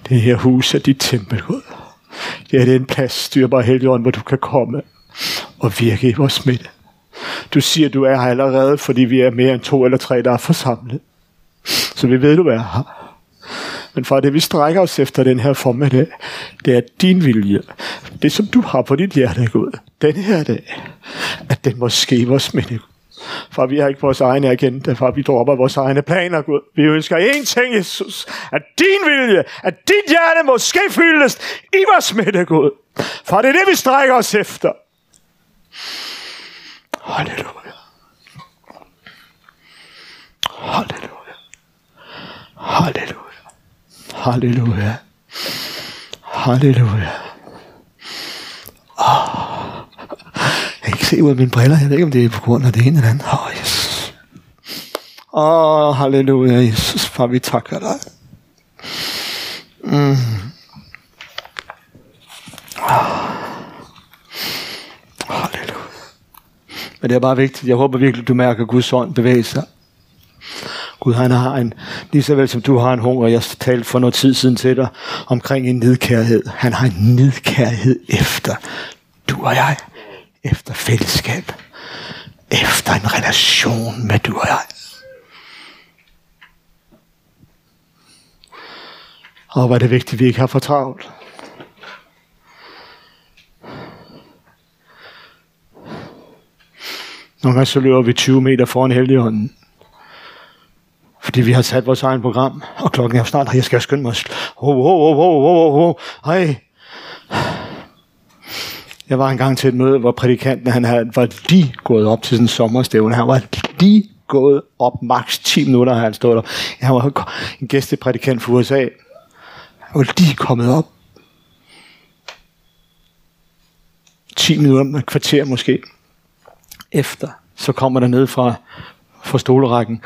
S2: Det her hus er dit tempel, Gud. Det er den plads, styrbar Helligånd, hvor du kan komme og virke i vores midte. Du siger, du er her allerede, fordi vi er mere end to eller tre, der er forsamlet. Så vi ved, du er her. Men far, det, vi strækker os efter den her formiddag, det er din vilje. Det, som du har på dit hjerte, Gud, den her dag, at den må ske vores midte, for vi har ikke vores egne agenda, for vi dropper vores egne planer, Gud. Vi ønsker én ting, Jesus. At din vilje, at dit hjerte må ske fyldes i vores midte, Gud. For det er det, vi strækker os efter. Halleluja. Halleluja. Halleluja. Halleluja. Halleluja. Oh. Jeg kan ikke se ud af mine briller. Jeg ved ikke, om det er på grund af det ene eller andet. Åh, oh, Jesus. Åh, oh, halleluja, Jesus. Far, vi takker dig. Mm. Oh. Halleluja. Men det er bare vigtigt. Jeg håber virkelig, du mærker Guds ånd bevæge sig. Gud, han har en, lige så vel som du har en hunger, jeg talte for noget tid siden til dig, omkring en nedkærhed. Han har en nedkærhed efter du og jeg efter fællesskab, efter en relation med du og jeg. Og hvor er det vigtigt, at vi ikke har for travlt. Nogle gange så løber vi 20 meter foran heldigånden. Fordi vi har sat vores egen program, og klokken er snart, jeg skal skynde mig. Oh, oh, oh, oh, oh, oh, oh. Hej. Jeg var engang til et møde, hvor prædikanten han havde, var lige gået op til sådan en sommerstævne. Han var lige gået op maks 10 minutter, han stod der. Han var en gæsteprædikant fra USA. Han var lige kommet op. 10 minutter, et kvarter måske. Efter, så kommer der ned fra, fra stolerækken.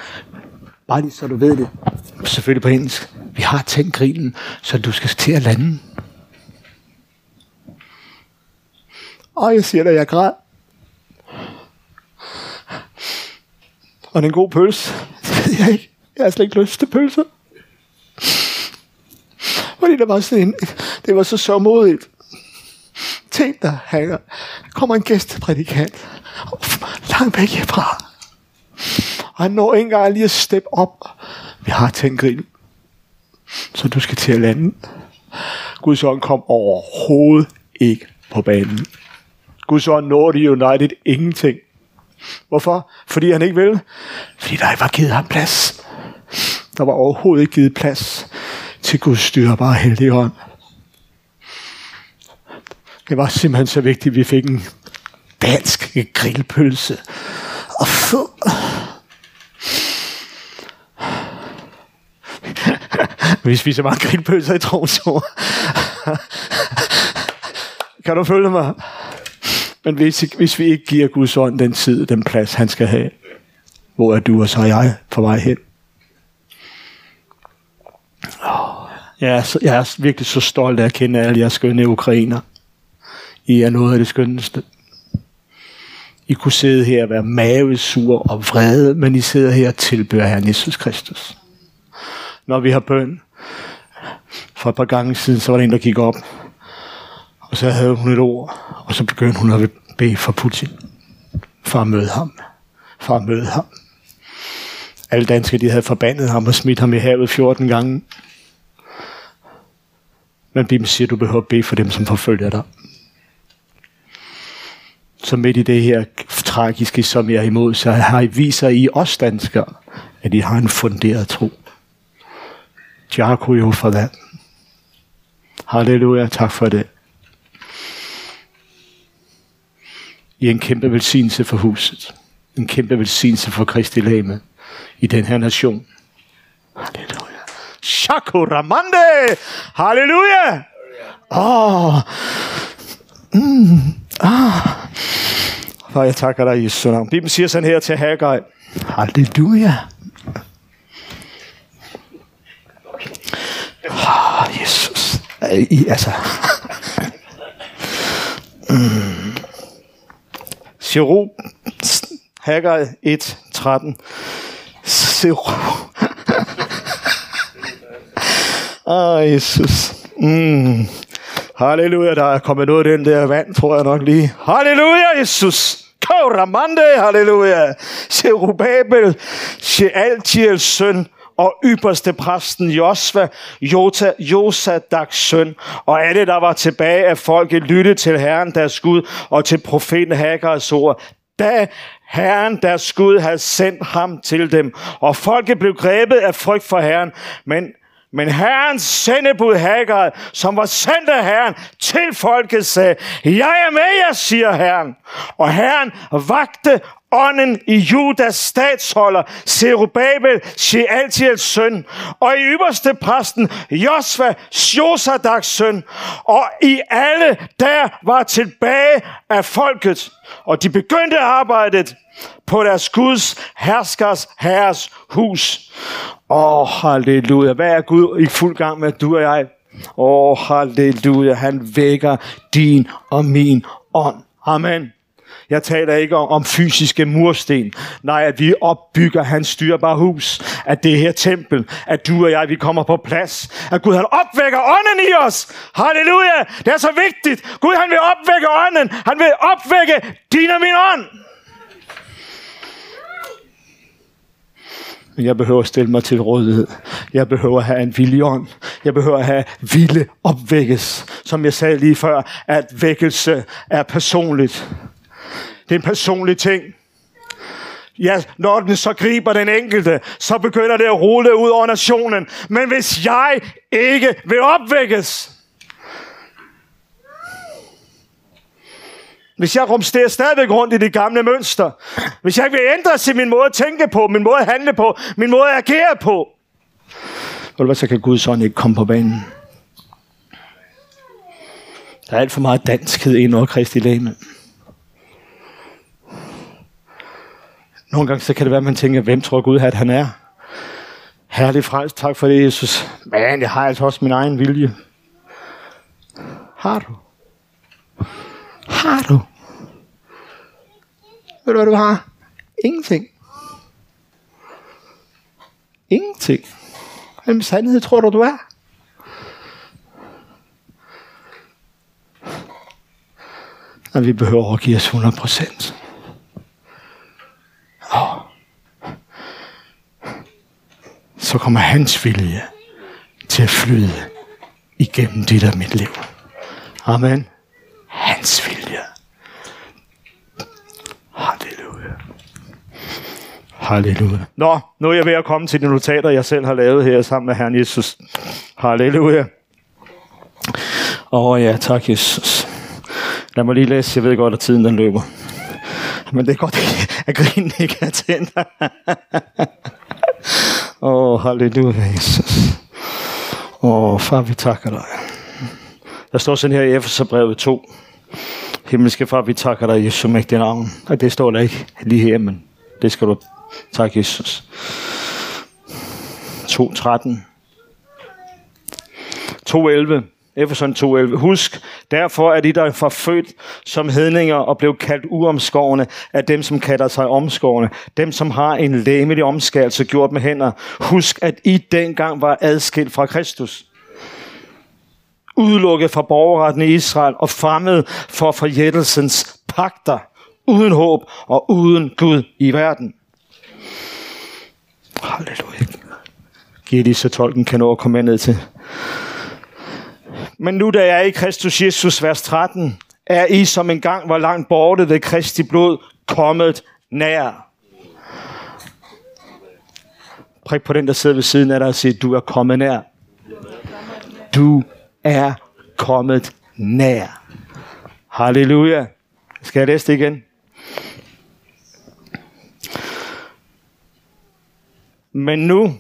S2: Bare lige så du ved det. Selvfølgelig på engelsk. Vi har tændt grillen, så du skal til at lande. Og jeg siger dig, jeg græd. Og en god pølse. Det jeg ikke. Jeg har slet ikke lyst til pølser. Fordi der var sådan en, det var så så modigt. Tænk dig. Der kommer en gæsteprædikant. Langt væk herfra. Og han når ikke engang lige at steppe op. Vi har tændt grill. Så du skal til at lande. Guds ånd kom overhovedet ikke på banen. Guds ånd nåede United ingenting. Hvorfor? Fordi han ikke ville. Fordi der ikke var givet ham plads. Der var overhovedet ikke givet plads til Guds styrbare heldige hånd. Det var simpelthen så vigtigt, at vi fik en dansk grillpølse. Og få Vi spiser bare grillpølser i Tromsø. kan du følge mig? Men hvis, hvis vi ikke giver Guds ånd den tid, den plads, han skal have, hvor er du og så er jeg på vej hen? Jeg er, så, jeg er virkelig så stolt af at kende alle jer skønne ukrainer. I er noget af det skønneste. I kunne sidde her og være mavesur og vrede, men I sidder her og tilbører Herren Jesus Kristus. Når vi har bøn, for et par gange siden, så var der en, der gik op, og så havde hun et ord, og så begyndte hun at bede for Putin, for at møde ham, for at møde ham. Alle danskere, de havde forbandet ham og smidt ham i havet 14 gange. Men Bibelen siger, at du behøver at bede for dem, som forfølger dig. Så midt i det her tragiske, som jeg er imod, så har I viser I os danskere, at I har en funderet tro. Dziękuję for that. Halleluja, tak for det. I en kæmpe velsignelse for huset. En kæmpe velsignelse for Kristi Lame i den her nation. Halleluja. Shakuramande! Halleluja! Åh! Oh. Mm. Ah. Far, jeg takker dig Jesu navn. Bibelen siger sådan her til Haggai. Halleluja. Ah, Jesus. Øh, I, altså. mm. Sero, Haggai 1, 13. Giro. Åh, oh, Jesus. Mm. Halleluja, der er kommet noget af den der vand, tror jeg nok lige. Halleluja, Jesus. Kauramande, halleluja. Zerubabel, Shealtiels søn, og ypperste præsten Josva, Jota, Josadaks søn, og alle, der var tilbage af folket, lyttede til Herren, deres Gud, og til profeten Haggars ord. Da Herren, deres Gud, havde sendt ham til dem, og folket blev grebet af frygt for Herren, men men Herrens sendebud Hagar, som var sendt af Herren til folket, sagde, jeg er med jer, siger Herren. Og Herren vagte ånden i Judas statsholder, Zerubabel, Shealtiels søn, og i ypperste præsten, Josva, Josadaks søn, og i alle der var tilbage af folket, og de begyndte arbejdet på deres Guds herskers herres hus. Åh, oh, halleluja. Hvad er Gud i fuld gang med, du og jeg? Åh, oh, halleluja. Han vækker din og min ånd. Amen. Jeg taler ikke om, om fysiske mursten. Nej, at vi opbygger hans styrbare hus. At det her tempel, at du og jeg, vi kommer på plads. At Gud han opvækker ånden i os. Halleluja. Det er så vigtigt. Gud han vil opvække ånden. Han vil opvække din og min ånd. Men jeg behøver at stille mig til rådighed. Jeg behøver at have en villig ånd. Jeg behøver at have vilde opvækkes. Som jeg sagde lige før, at vækkelse er personligt. Det er en personlig ting. Ja, når den så griber den enkelte, så begynder det at rulle ud over nationen. Men hvis jeg ikke vil opvækkes, Hvis jeg rumsterer stadigvæk rundt i det gamle mønster. Hvis jeg ikke vil ændre sig min måde at tænke på, min måde at handle på, min måde at agere på. Ved hvad, så kan Guds ånd ikke komme på banen. Der er alt for meget danskhed ind over Kristi læme. Nogle gange så kan det være, at man tænker, hvem tror Gud, at han er? Herlig frels, tak for det, Jesus. Men jeg har altså også min egen vilje. Har du? Har du? Ved du, hvad du har? Ingenting. Ingenting. Hvem sandhed tror du, du er? Og vi behøver at give os 100 procent. Så kommer hans vilje til at flyde igennem dit og mit liv. Amen. Hans vilje. Halleluja. Halleluja. Nå, nu er jeg ved at komme til de notater, jeg selv har lavet her sammen med Herren Jesus. Halleluja. Åh oh, ja, tak Jesus. Lad mig lige læse, jeg ved godt, at tiden den løber. Men det er godt, at grinen ikke er tændt. Åh, oh, halleluja, Jesus. Åh, far, vi takker dig. Der står sådan her i Efeserbrevet 2. Himmelske far, vi takker dig Jesu mægtige navn. Og det står der ikke lige her, men det skal du takke Jesus. 2.13. 2.11. Efeson 2.11. Husk, derfor er de, der er forfødt som hedninger og blev kaldt uomskårne af dem, som kalder sig omskårne. Dem, som har en læmelig omskærelse gjort med hænder. Husk, at I dengang var adskilt fra Kristus udelukket fra borgerretten i Israel og fremmed for forjættelsens pagter, uden håb og uden Gud i verden. Halleluja. Giv lige så tolken kan nå at komme ned til. Men nu da jeg er i Kristus Jesus, vers 13, er I som engang var langt borte ved Kristi blod, kommet nær. Prik på den, der sidder ved siden af dig og siger, du er kommet nær. Du er kommet nær. Halleluja. Skal jeg læse det igen? Men nu,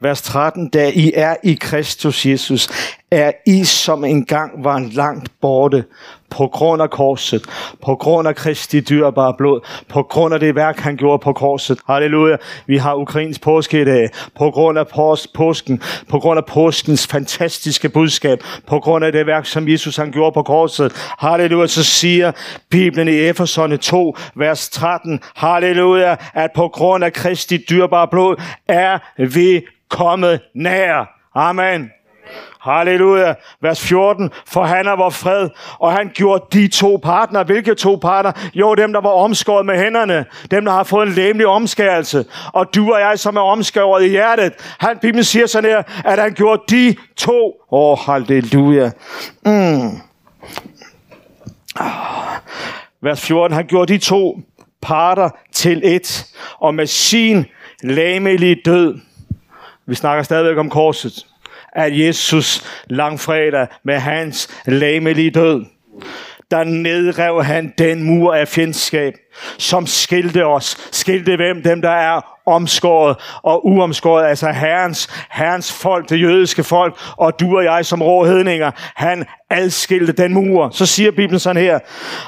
S2: vers 13, da I er i Kristus Jesus, er I som engang var langt borte på grund af korset, på grund af Kristi dyrbare blod, på grund af det værk, han gjorde på korset. Halleluja. Vi har Ukrains påske i dag, på grund af pås- påsken, på grund af påskens fantastiske budskab, på grund af det værk, som Jesus han gjorde på korset. Halleluja. Så siger Bibelen i Efeserne 2, vers 13, halleluja, at på grund af Kristi dyrbare blod er vi kommet nær. Amen. Halleluja. Vers 14. For han er vor fred, og han gjorde de to partner. Hvilke to partner? Jo, dem, der var omskåret med hænderne. Dem, der har fået en læmelig omskærelse. Og du og jeg, som er omskåret i hjertet. Han, Bibelen siger sådan her, at han gjorde de to. Åh, oh, halleluja. Mm. Vers 14. Han gjorde de to parter til et, og med sin læmelige død. Vi snakker stadigvæk om korset at Jesus langfredag med hans læmelige død, der nedrev han den mur af fjendskab, som skilte os. Skilte hvem? Dem, der er omskåret og uomskåret, altså herrens, herrens folk, det jødiske folk, og du og jeg som råhedninger, han adskilte den mur. Så siger Bibelen sådan her,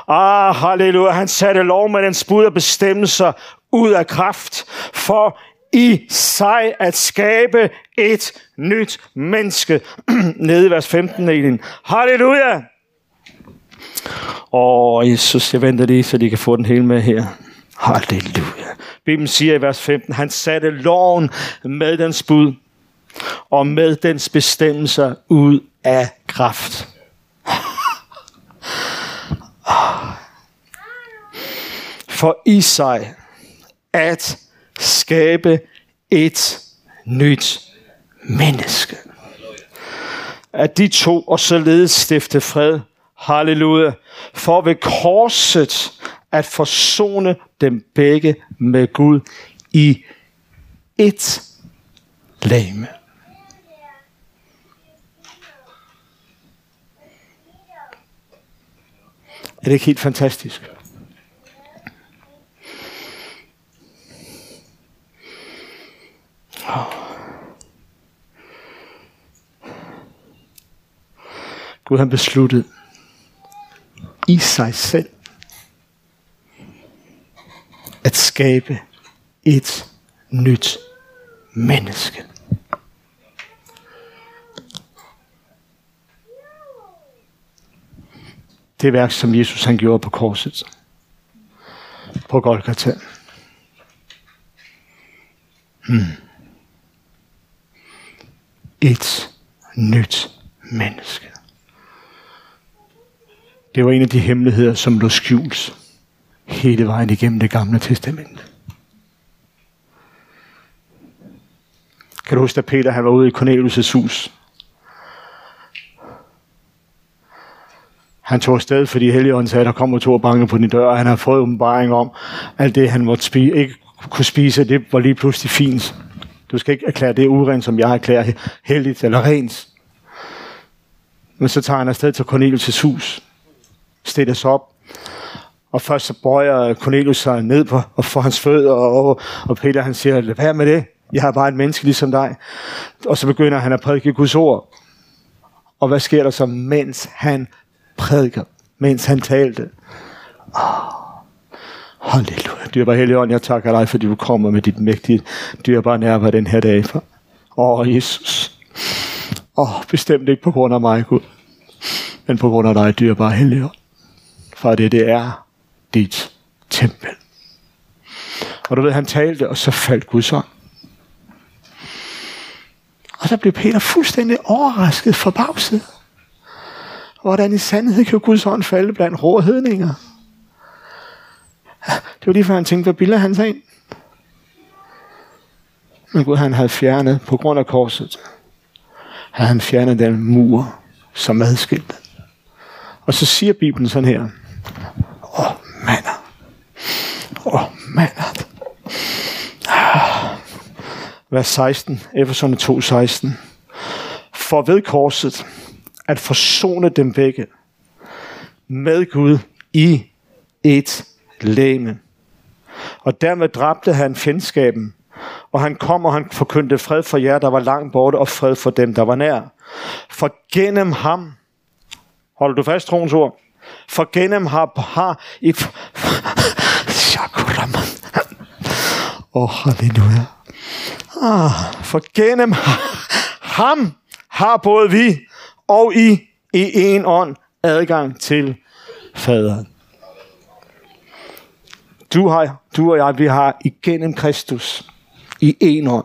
S2: ah, halleluja, han satte lov med den spud og bestemmelser ud af kraft, for i sig at skabe et nyt menneske. Nede i vers 15, Elin. Halleluja! Åh, Jesus, jeg venter lige, så de kan få den hele med her. Halleluja. Bibelen siger i vers 15, han satte loven med dens bud og med dens bestemmelser ud af kraft. For i sig at skabe et nyt menneske. At de to og således stifte fred. Halleluja. For ved korset at forsone dem begge med Gud i et lame. Er det ikke helt fantastisk? Gud han besluttede i sig selv at skabe et nyt menneske. Det værk, som Jesus han gjorde på korset. På Golgata. Hmm. Et nyt menneske. Det var en af de hemmeligheder, som lå skjult hele vejen igennem det gamle testament. Kan du huske, at Peter han var ude i Cornelius' hus? Han tog afsted, fordi Helligånden sagde, at der kommer to og banke på din dør, og han har fået åbenbaring om, alt det, han måtte spise, ikke kunne spise, det var lige pludselig fint. Du skal ikke erklære det urent, som jeg erklærer heldigt eller rent. Men så tager han afsted til Cornelius' hus, stiller sig op, og først så bøjer Cornelius sig ned på og får hans fødder, og, og Peter han siger, lad være med det. Jeg er bare et menneske ligesom dig. Og så begynder han at prædike Guds ord. Og hvad sker der så, mens han prædiker? Mens han talte? Ah. Halleluja. Dyrbar Helligånd, jeg takker dig, fordi du kommer med dit mægtige, dyrbare nærvær den her dag. For. Åh, Jesus. Åh, bestemt ikke på grund af mig, Gud. Men på grund af dig, dyrbare Helligånd. For det, det er dit tempel. Og du ved, han talte, og så faldt Guds ånd. Og så blev Peter fuldstændig overrasket, forbavset. Hvordan i sandhed kan Guds ånd falde blandt rå hedninger? Det var lige før han tænkte, hvad bilder han sig ind? Men Gud, han havde fjernet, på grund af korset, havde han fjernet den mur, som adskilte. Og så siger Bibelen sådan her. Åh, mander. Åh, mander. Ah. Vers 16, Efeserne 2, 16. For ved korset at forsone dem begge med Gud i et læme. Og dermed dræbte han fjendskaben, og han kom, og han forkyndte fred for jer, der var langt borte, og fred for dem, der var nær. For gennem ham, holder du fast troens ord, for gennem ham har I... Åh, oh, halleluja. Ah, for gennem ham har både vi og I i en ånd adgang til faderen. Du, har, du og jeg, vi har igennem Kristus i en ånd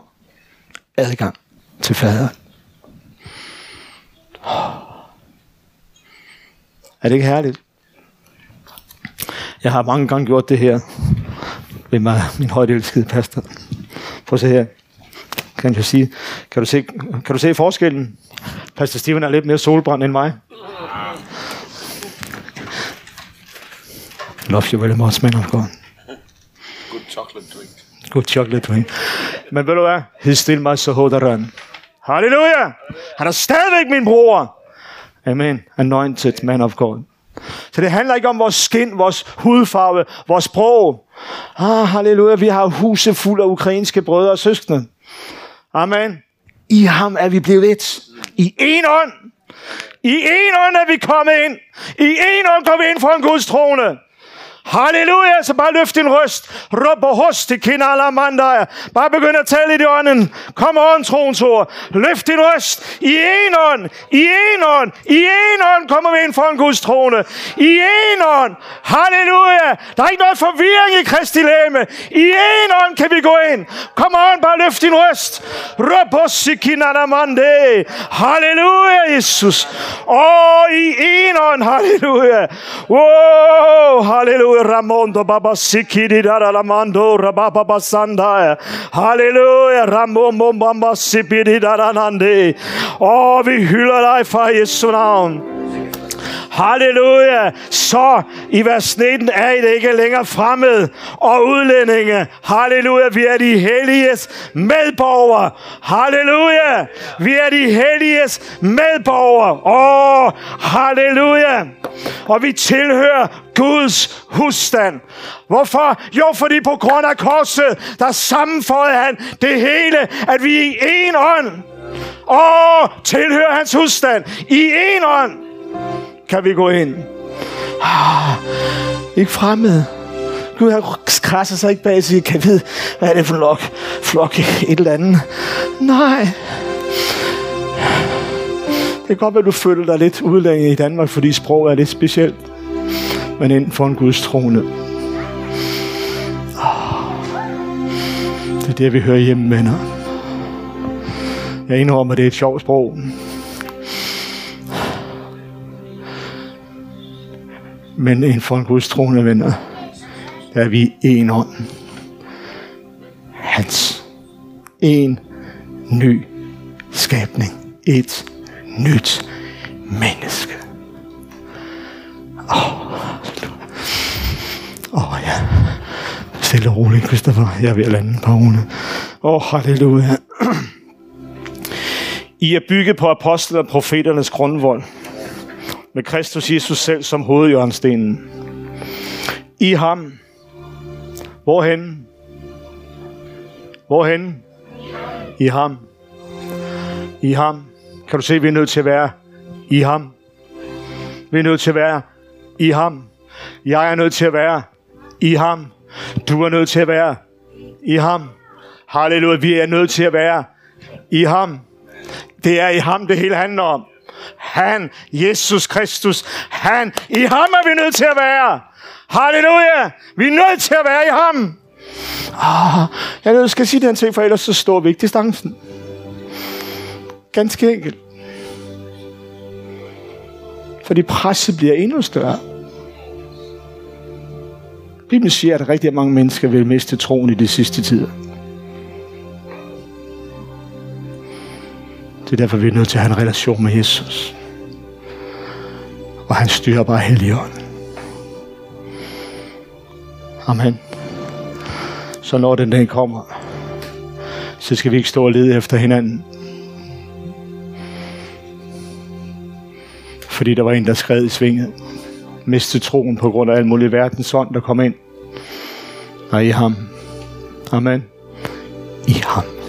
S2: adgang til faderen. Er det ikke herligt? Jeg har mange gange gjort det her ved mig, min højt elskede pastor. Prøv at se her. Kan du, sige, kan, du se, kan du se forskellen? Pastor Steven er lidt mere solbrændt end mig. Love you very much, man of God.
S3: Good chocolate drink.
S2: Good chocolate drink. Men ved du hvad? He still my Sahodaran. Halleluja! Han er stadigvæk min bror. Amen. Anointed man of God. Så det handler ikke om vores skin, vores hudfarve, vores sprog. Ah, halleluja, vi har huse fuld af ukrainske brødre og søskende. Amen. I ham er vi blevet et. I en ånd. I en ånd er vi kommet ind. I en ånd går vi ind for en Guds trone. Halleluja, så bare løft din røst. Råb og hos til kinalamandaya. Bare begynd at tale i de ånden. Kom on, troens ord. Løft din røst. I en ånd. I en ånd. I en ånd kommer vi ind for en Guds trone. I en ånd. Halleluja. Der er ikke noget forvirring i Kristi læme. I en ånd kan vi gå ind. Kom on, bare løft din røst. Råb hos til kinalamandaya. Halleluja, Jesus. Åh, i en ånd. Halleluja. Wow, halleluja. Ramondo baba sikidi dara lamando rababa basanda. Halleluja. Ramomo baba sipidi dara nande. Åh, vi hylder dig fra Jesu navn. Halleluja. Så i vers 19 er I det ikke længere fremmed og udlændinge. Halleluja. Vi er de helliges medborgere. Halleluja. Vi er de helliges medborgere. Åh, halleluja. Og vi tilhører Guds husstand. Hvorfor? Jo, fordi på grund af korset, der sammenføjede han det hele, at vi i en ånd og tilhører hans husstand. I en ånd kan vi gå ind. Ah, ikke fremmed. Gud, han krasser sig ikke bag og siger, kan jeg vide, hvad er det for en flok? Flok et eller andet. Nej. Det kan godt være, du føler dig lidt udlænget i Danmark, fordi sprog er lidt specielt. Men inden for en Guds trone. Ah, Det er det, vi hører hjemme, venner. Jeg indrømmer, det er et sjovt sprog. Men en for en Guds troende venner, der er vi en ånd. Hans. En ny skabning. Et nyt menneske. Åh, oh, oh, ja. Stille og roligt, Christopher. Jeg er ved at lande på Åh, oh, halleluja. I er bygget på apostlen og profeternes grundvold med Kristus Jesus selv som hovedjørnstenen. I ham. Hvorhen? Hvorhen? I ham. I ham. Kan du se, vi er nødt til at være i ham. Vi er nødt til at være i ham. Jeg er nødt til at være i ham. Du er nødt til at være i ham. Halleluja, vi er nødt til at være i ham. Det er i ham, det hele handler om. Han, Jesus Kristus, han, i ham er vi nødt til at være. Halleluja, vi er nødt til at være i ham. Ah, jeg skal sige den ting, for ellers så står vi ikke distancen. Ganske enkelt. Fordi presset bliver endnu større. Bibelen siger, at rigtig mange mennesker vil miste troen i de sidste tider. Det er derfor, vi er nødt til at have en relation med Jesus. Og han styrer bare Helligånden. Amen. Så når den dag kommer, så skal vi ikke stå og lede efter hinanden. Fordi der var en, der skred i svinget. Miste troen på grund af al mulig verdens ånd, der kom ind. Og i ham. Amen. I ham.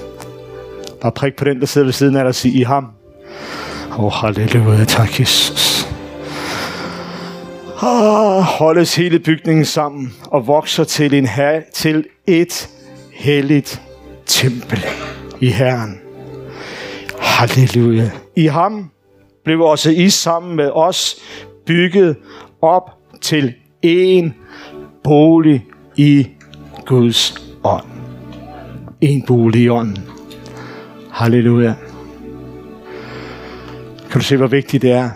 S2: Bare prik på den, der sidder ved siden af dig og sige, i ham. Åh, oh, halleluja, tak Jesus. Ah, holdes hele bygningen sammen og vokser til, en her, til et helligt tempel i Herren. Halleluja. I ham blev også I sammen med os bygget op til en bolig i Guds ånd. En bolig i ånden. Halleluja. Kan du se, hvor vigtigt det er?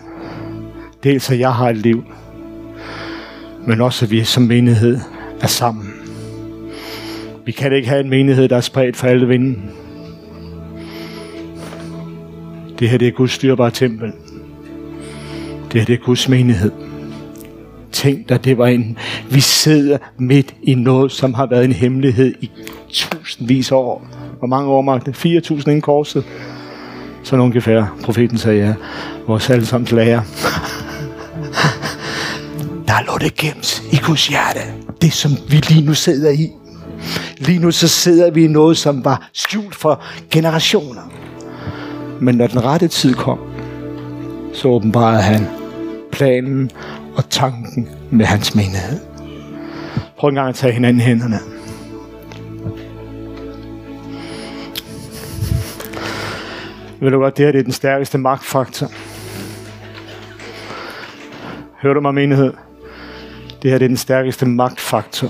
S2: Dels at jeg har et liv, men også at vi som menighed er sammen. Vi kan ikke have en menighed, der er spredt for alle vinden. Det her det er Guds styrbare tempel. Det her det er Guds menighed. Tænk dig, det var en... Vi sidder midt i noget, som har været en hemmelighed i tusindvis af år. Hvor mange år, Mark? 4.000 inden korset. Sådan ungefær. Profeten sagde, ja. Vores allesammens lærer. Der lå det gemt i Guds hjerte. Det, som vi lige nu sidder i. Lige nu så sidder vi i noget, som var skjult for generationer. Men når den rette tid kom, så åbenbarede han planen og tanken med hans menighed. Prøv en gang at tage hinanden i hænderne. Ved du godt, det her det er den stærkeste magtfaktor. Hører du mig, menighed? Det her det er den stærkeste magtfaktor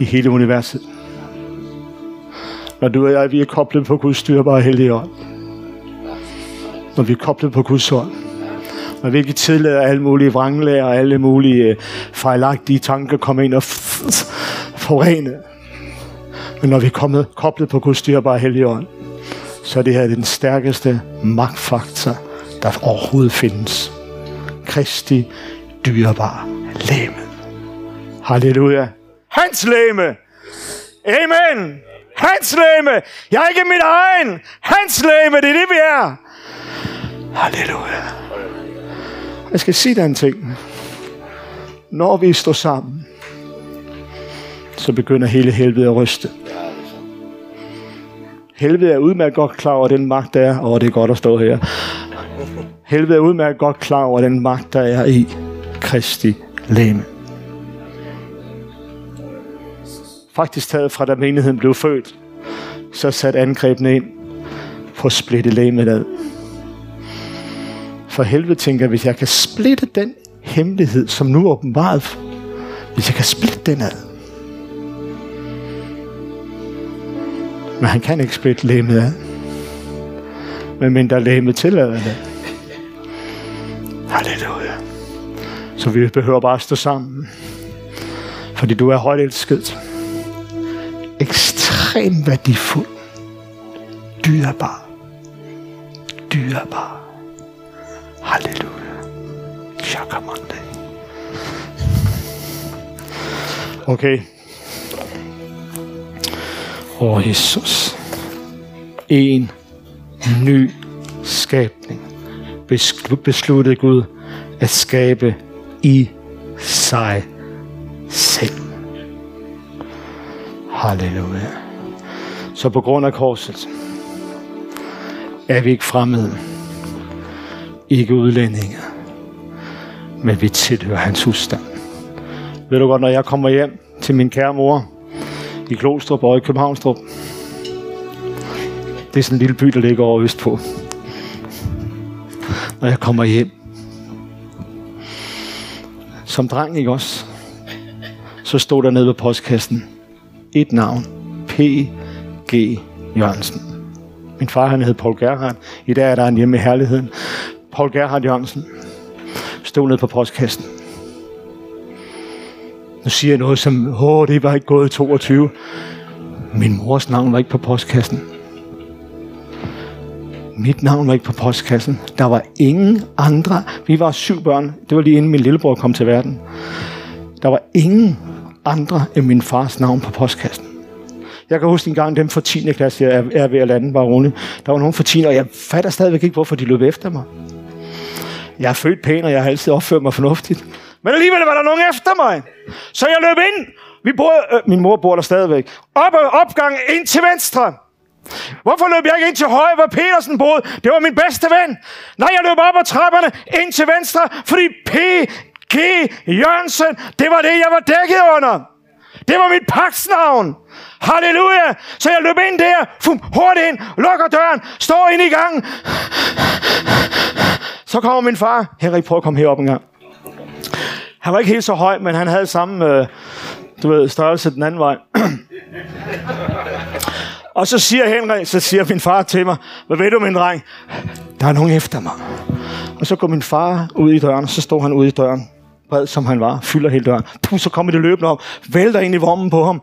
S2: i hele universet. Når du og jeg, vi er koblet på Guds styrbare hellige ånd. Når vi er koblet på Guds ånd. Når vi ikke tillader alle mulige vranglæger og alle mulige øh, fejlagtige tanker komme ind og forene. Men når vi er kommet koblet på Guds dyrbare helligånd, så er det her den stærkeste magtfaktor, der overhovedet findes. Kristi dyrebare læme. Halleluja. Hans læme. Amen. Hans læme. Jeg er ikke mit egen. Hans læme, det er det, vi er. Halleluja. Jeg skal sige dig en ting. Når vi står sammen, så begynder hele helvede at ryste. Helvede er udmærket godt klar over den magt, der er. Og det er godt at stå her. Helvede er udmærket godt klar over den magt, der er i Kristi læme. Faktisk taget fra da menigheden blev født, så satte angrebene ind på at splitte lægemet ad. For helvede tænker hvis jeg kan splitte den hemmelighed, som nu er åbenbaret, hvis jeg kan splitte den ad, Men han kan ikke splitte lægemet ad. Men mindre lægemet tillader det. Halleluja. Så vi behøver bare at stå sammen. Fordi du er højt elsket. Ekstremt værdifuld. Dyrbar. Halleluja. Shakamande. Okay. Åh, oh, Jesus. En ny skabning besluttede Gud at skabe i sig selv. Halleluja. Så på grund af korset er vi ikke fremmede, ikke udlændinge, men vi tilhører hans husstand. Ved du godt, når jeg kommer hjem til min kære mor i Klostrup og i Københavnstrup, det er sådan en lille by, der ligger over Østpå. Når jeg kommer hjem, som dreng, ikke også? Så stod der nede på postkassen et navn. P.G. Jørgensen. Min far, han hed Paul Gerhardt. I dag er der en hjemme i herligheden. Paul Gerhard Jørgensen stod nede på postkassen. Nu siger jeg noget som, åh, det var ikke gået 22. Min mors navn var ikke på postkassen. Mit navn var ikke på postkassen. Der var ingen andre. Vi var syv børn. Det var lige inden min lillebror kom til verden. Der var ingen andre end min fars navn på postkassen. Jeg kan huske en gang dem fra 10. klasse, jeg er ved at lande, var rolig. Der var nogen fra 10. og jeg fatter stadigvæk ikke, hvorfor de løb efter mig. Jeg er født pæn, og jeg har altid opført mig fornuftigt. Men alligevel var der nogen efter mig. Så jeg løb ind. Vi bor, øh, min mor bor der stadigvæk. Op ad opgangen ind til venstre. Hvorfor løb jeg ikke ind til højre, hvor Petersen boede? Det var min bedste ven. Nej, jeg løb op ad trapperne ind til venstre, fordi P.G. Jørgensen, det var det, jeg var dækket under. Det var mit paksnavn. Halleluja. Så jeg løb ind der, fum, hurtigt ind, lukker døren, står ind i gangen. Så kommer min far. Henrik, prøv at komme herop en gang. Han var ikke helt så høj, men han havde samme øh, du ved, størrelse den anden vej. Og så siger Henrik, så siger min far til mig, hvad ved du, min dreng? Der er nogen efter mig. Og så går min far ud i døren, og så står han ude i døren, bred som han var, fylder hele døren. Puh, så kommer det løbende op, vælter ind i vommen på ham.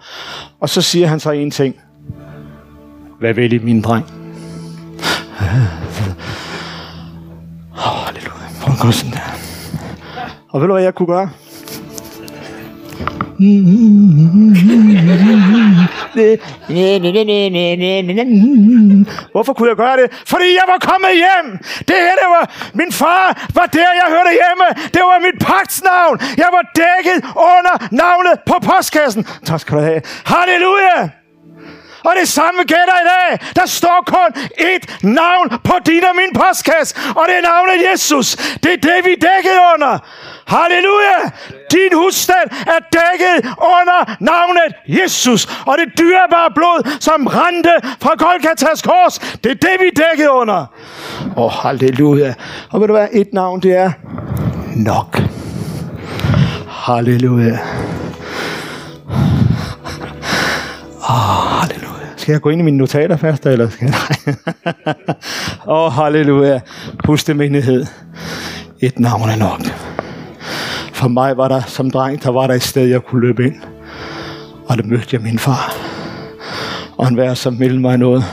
S2: Og så siger han så en ting. Hvad vil I, min dreng? Åh, oh, sådan der. Og ved du, hvad jeg kunne gøre? Hvorfor kunne jeg gøre det? Fordi jeg var kommet hjem. Det her, det var... Min far var der, jeg hørte hjemme. Det var mit pagtsnavn. Jeg var dækket under navnet på postkassen. Tak skal du have. Halleluja! Og det samme gælder i dag. Der står kun et navn på din og min postkasse, og det er navnet Jesus. Det er det, vi er dækket under. Halleluja! Din husstand er dækket under navnet Jesus. Og det dyrebare blod, som rendte fra Golgatas kors, det er det, vi er dækket under. Åh, oh, halleluja. Og ved du hvad, et navn, det er nok. Halleluja. Åh, oh, halleluja. Skal jeg gå ind i mine notater først, eller skal jeg? Åh, oh, halleluja. Husk det menighed. Et navn er nok. For mig var der som dreng, der var der et sted, jeg kunne løbe ind. Og der mødte jeg min far. Og en vær, som meldte mig noget,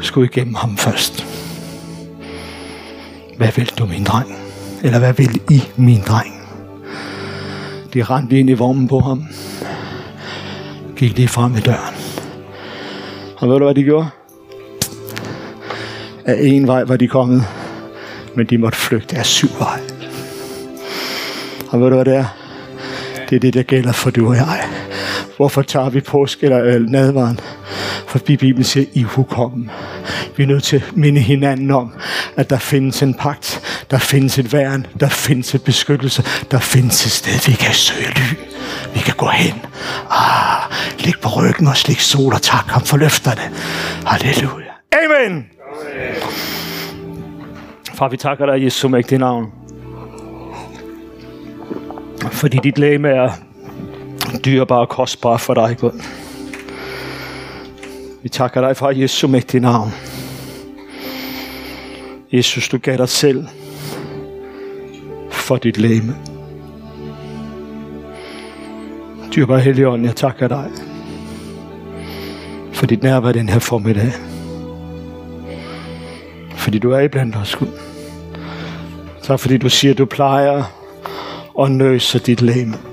S2: skulle igennem ham først. Hvad vil du, min dreng? Eller hvad vil I, min dreng? De rendte ind i vormen på ham. Gik lige frem i døren. Og ved du, hvad de gjorde? Af en vej var de kommet, men de måtte flygte af syv veje. Og ved du, hvad det er? Det er det, der gælder for du og jeg. Hvorfor tager vi påske eller øh, nadvaren? For Bibelen siger, I hukommen. Vi er nødt til at minde hinanden om, at der findes en pagt, der findes et værn, der findes et beskyttelse, der findes et sted, vi kan søge ly. Vi kan gå hen. Ah, lig på ryggen og slik sol og tak ham for løfterne. Halleluja. Amen. Far, vi takker dig, Jesu mægtige navn. Fordi dit læme er dyrebare og kostbare for dig, Gud. Vi takker dig for Jesu mægtige navn. Jesus, du gav dig selv for dit læme. Dyrbare Helligånd, jeg takker dig for dit nærvær den her formiddag. Fordi du er iblandt os, Gud. Tak fordi du siger, at du plejer og nøser dit læme.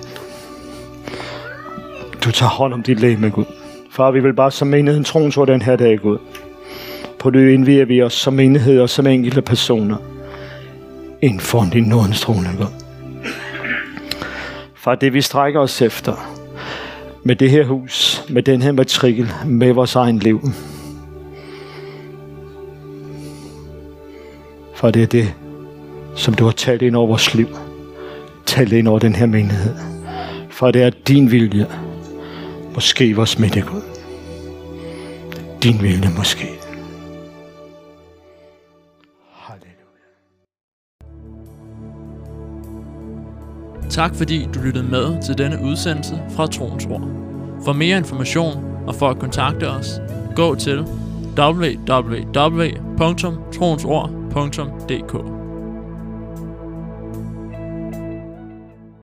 S2: Du tager hånd om dit læme, Gud. Far, vi vil bare som menigheden troen tror den her dag, Gud. På det indviger vi os som menighed og som enkelte personer Inden for din nådens trone, Gud. Far, det vi strækker os efter, med det her hus, med den her matrikel, med vores egen liv. For det er det, som du har talt ind over vores liv. Talt ind over den her menighed. For det er din vilje. Måske vores midte Gud. Din vilje måske. Halleluja.
S1: Tak fordi du lyttede med til denne udsendelse fra Troens Ord. For mere information og for at kontakte os, gå til www.troensord.dk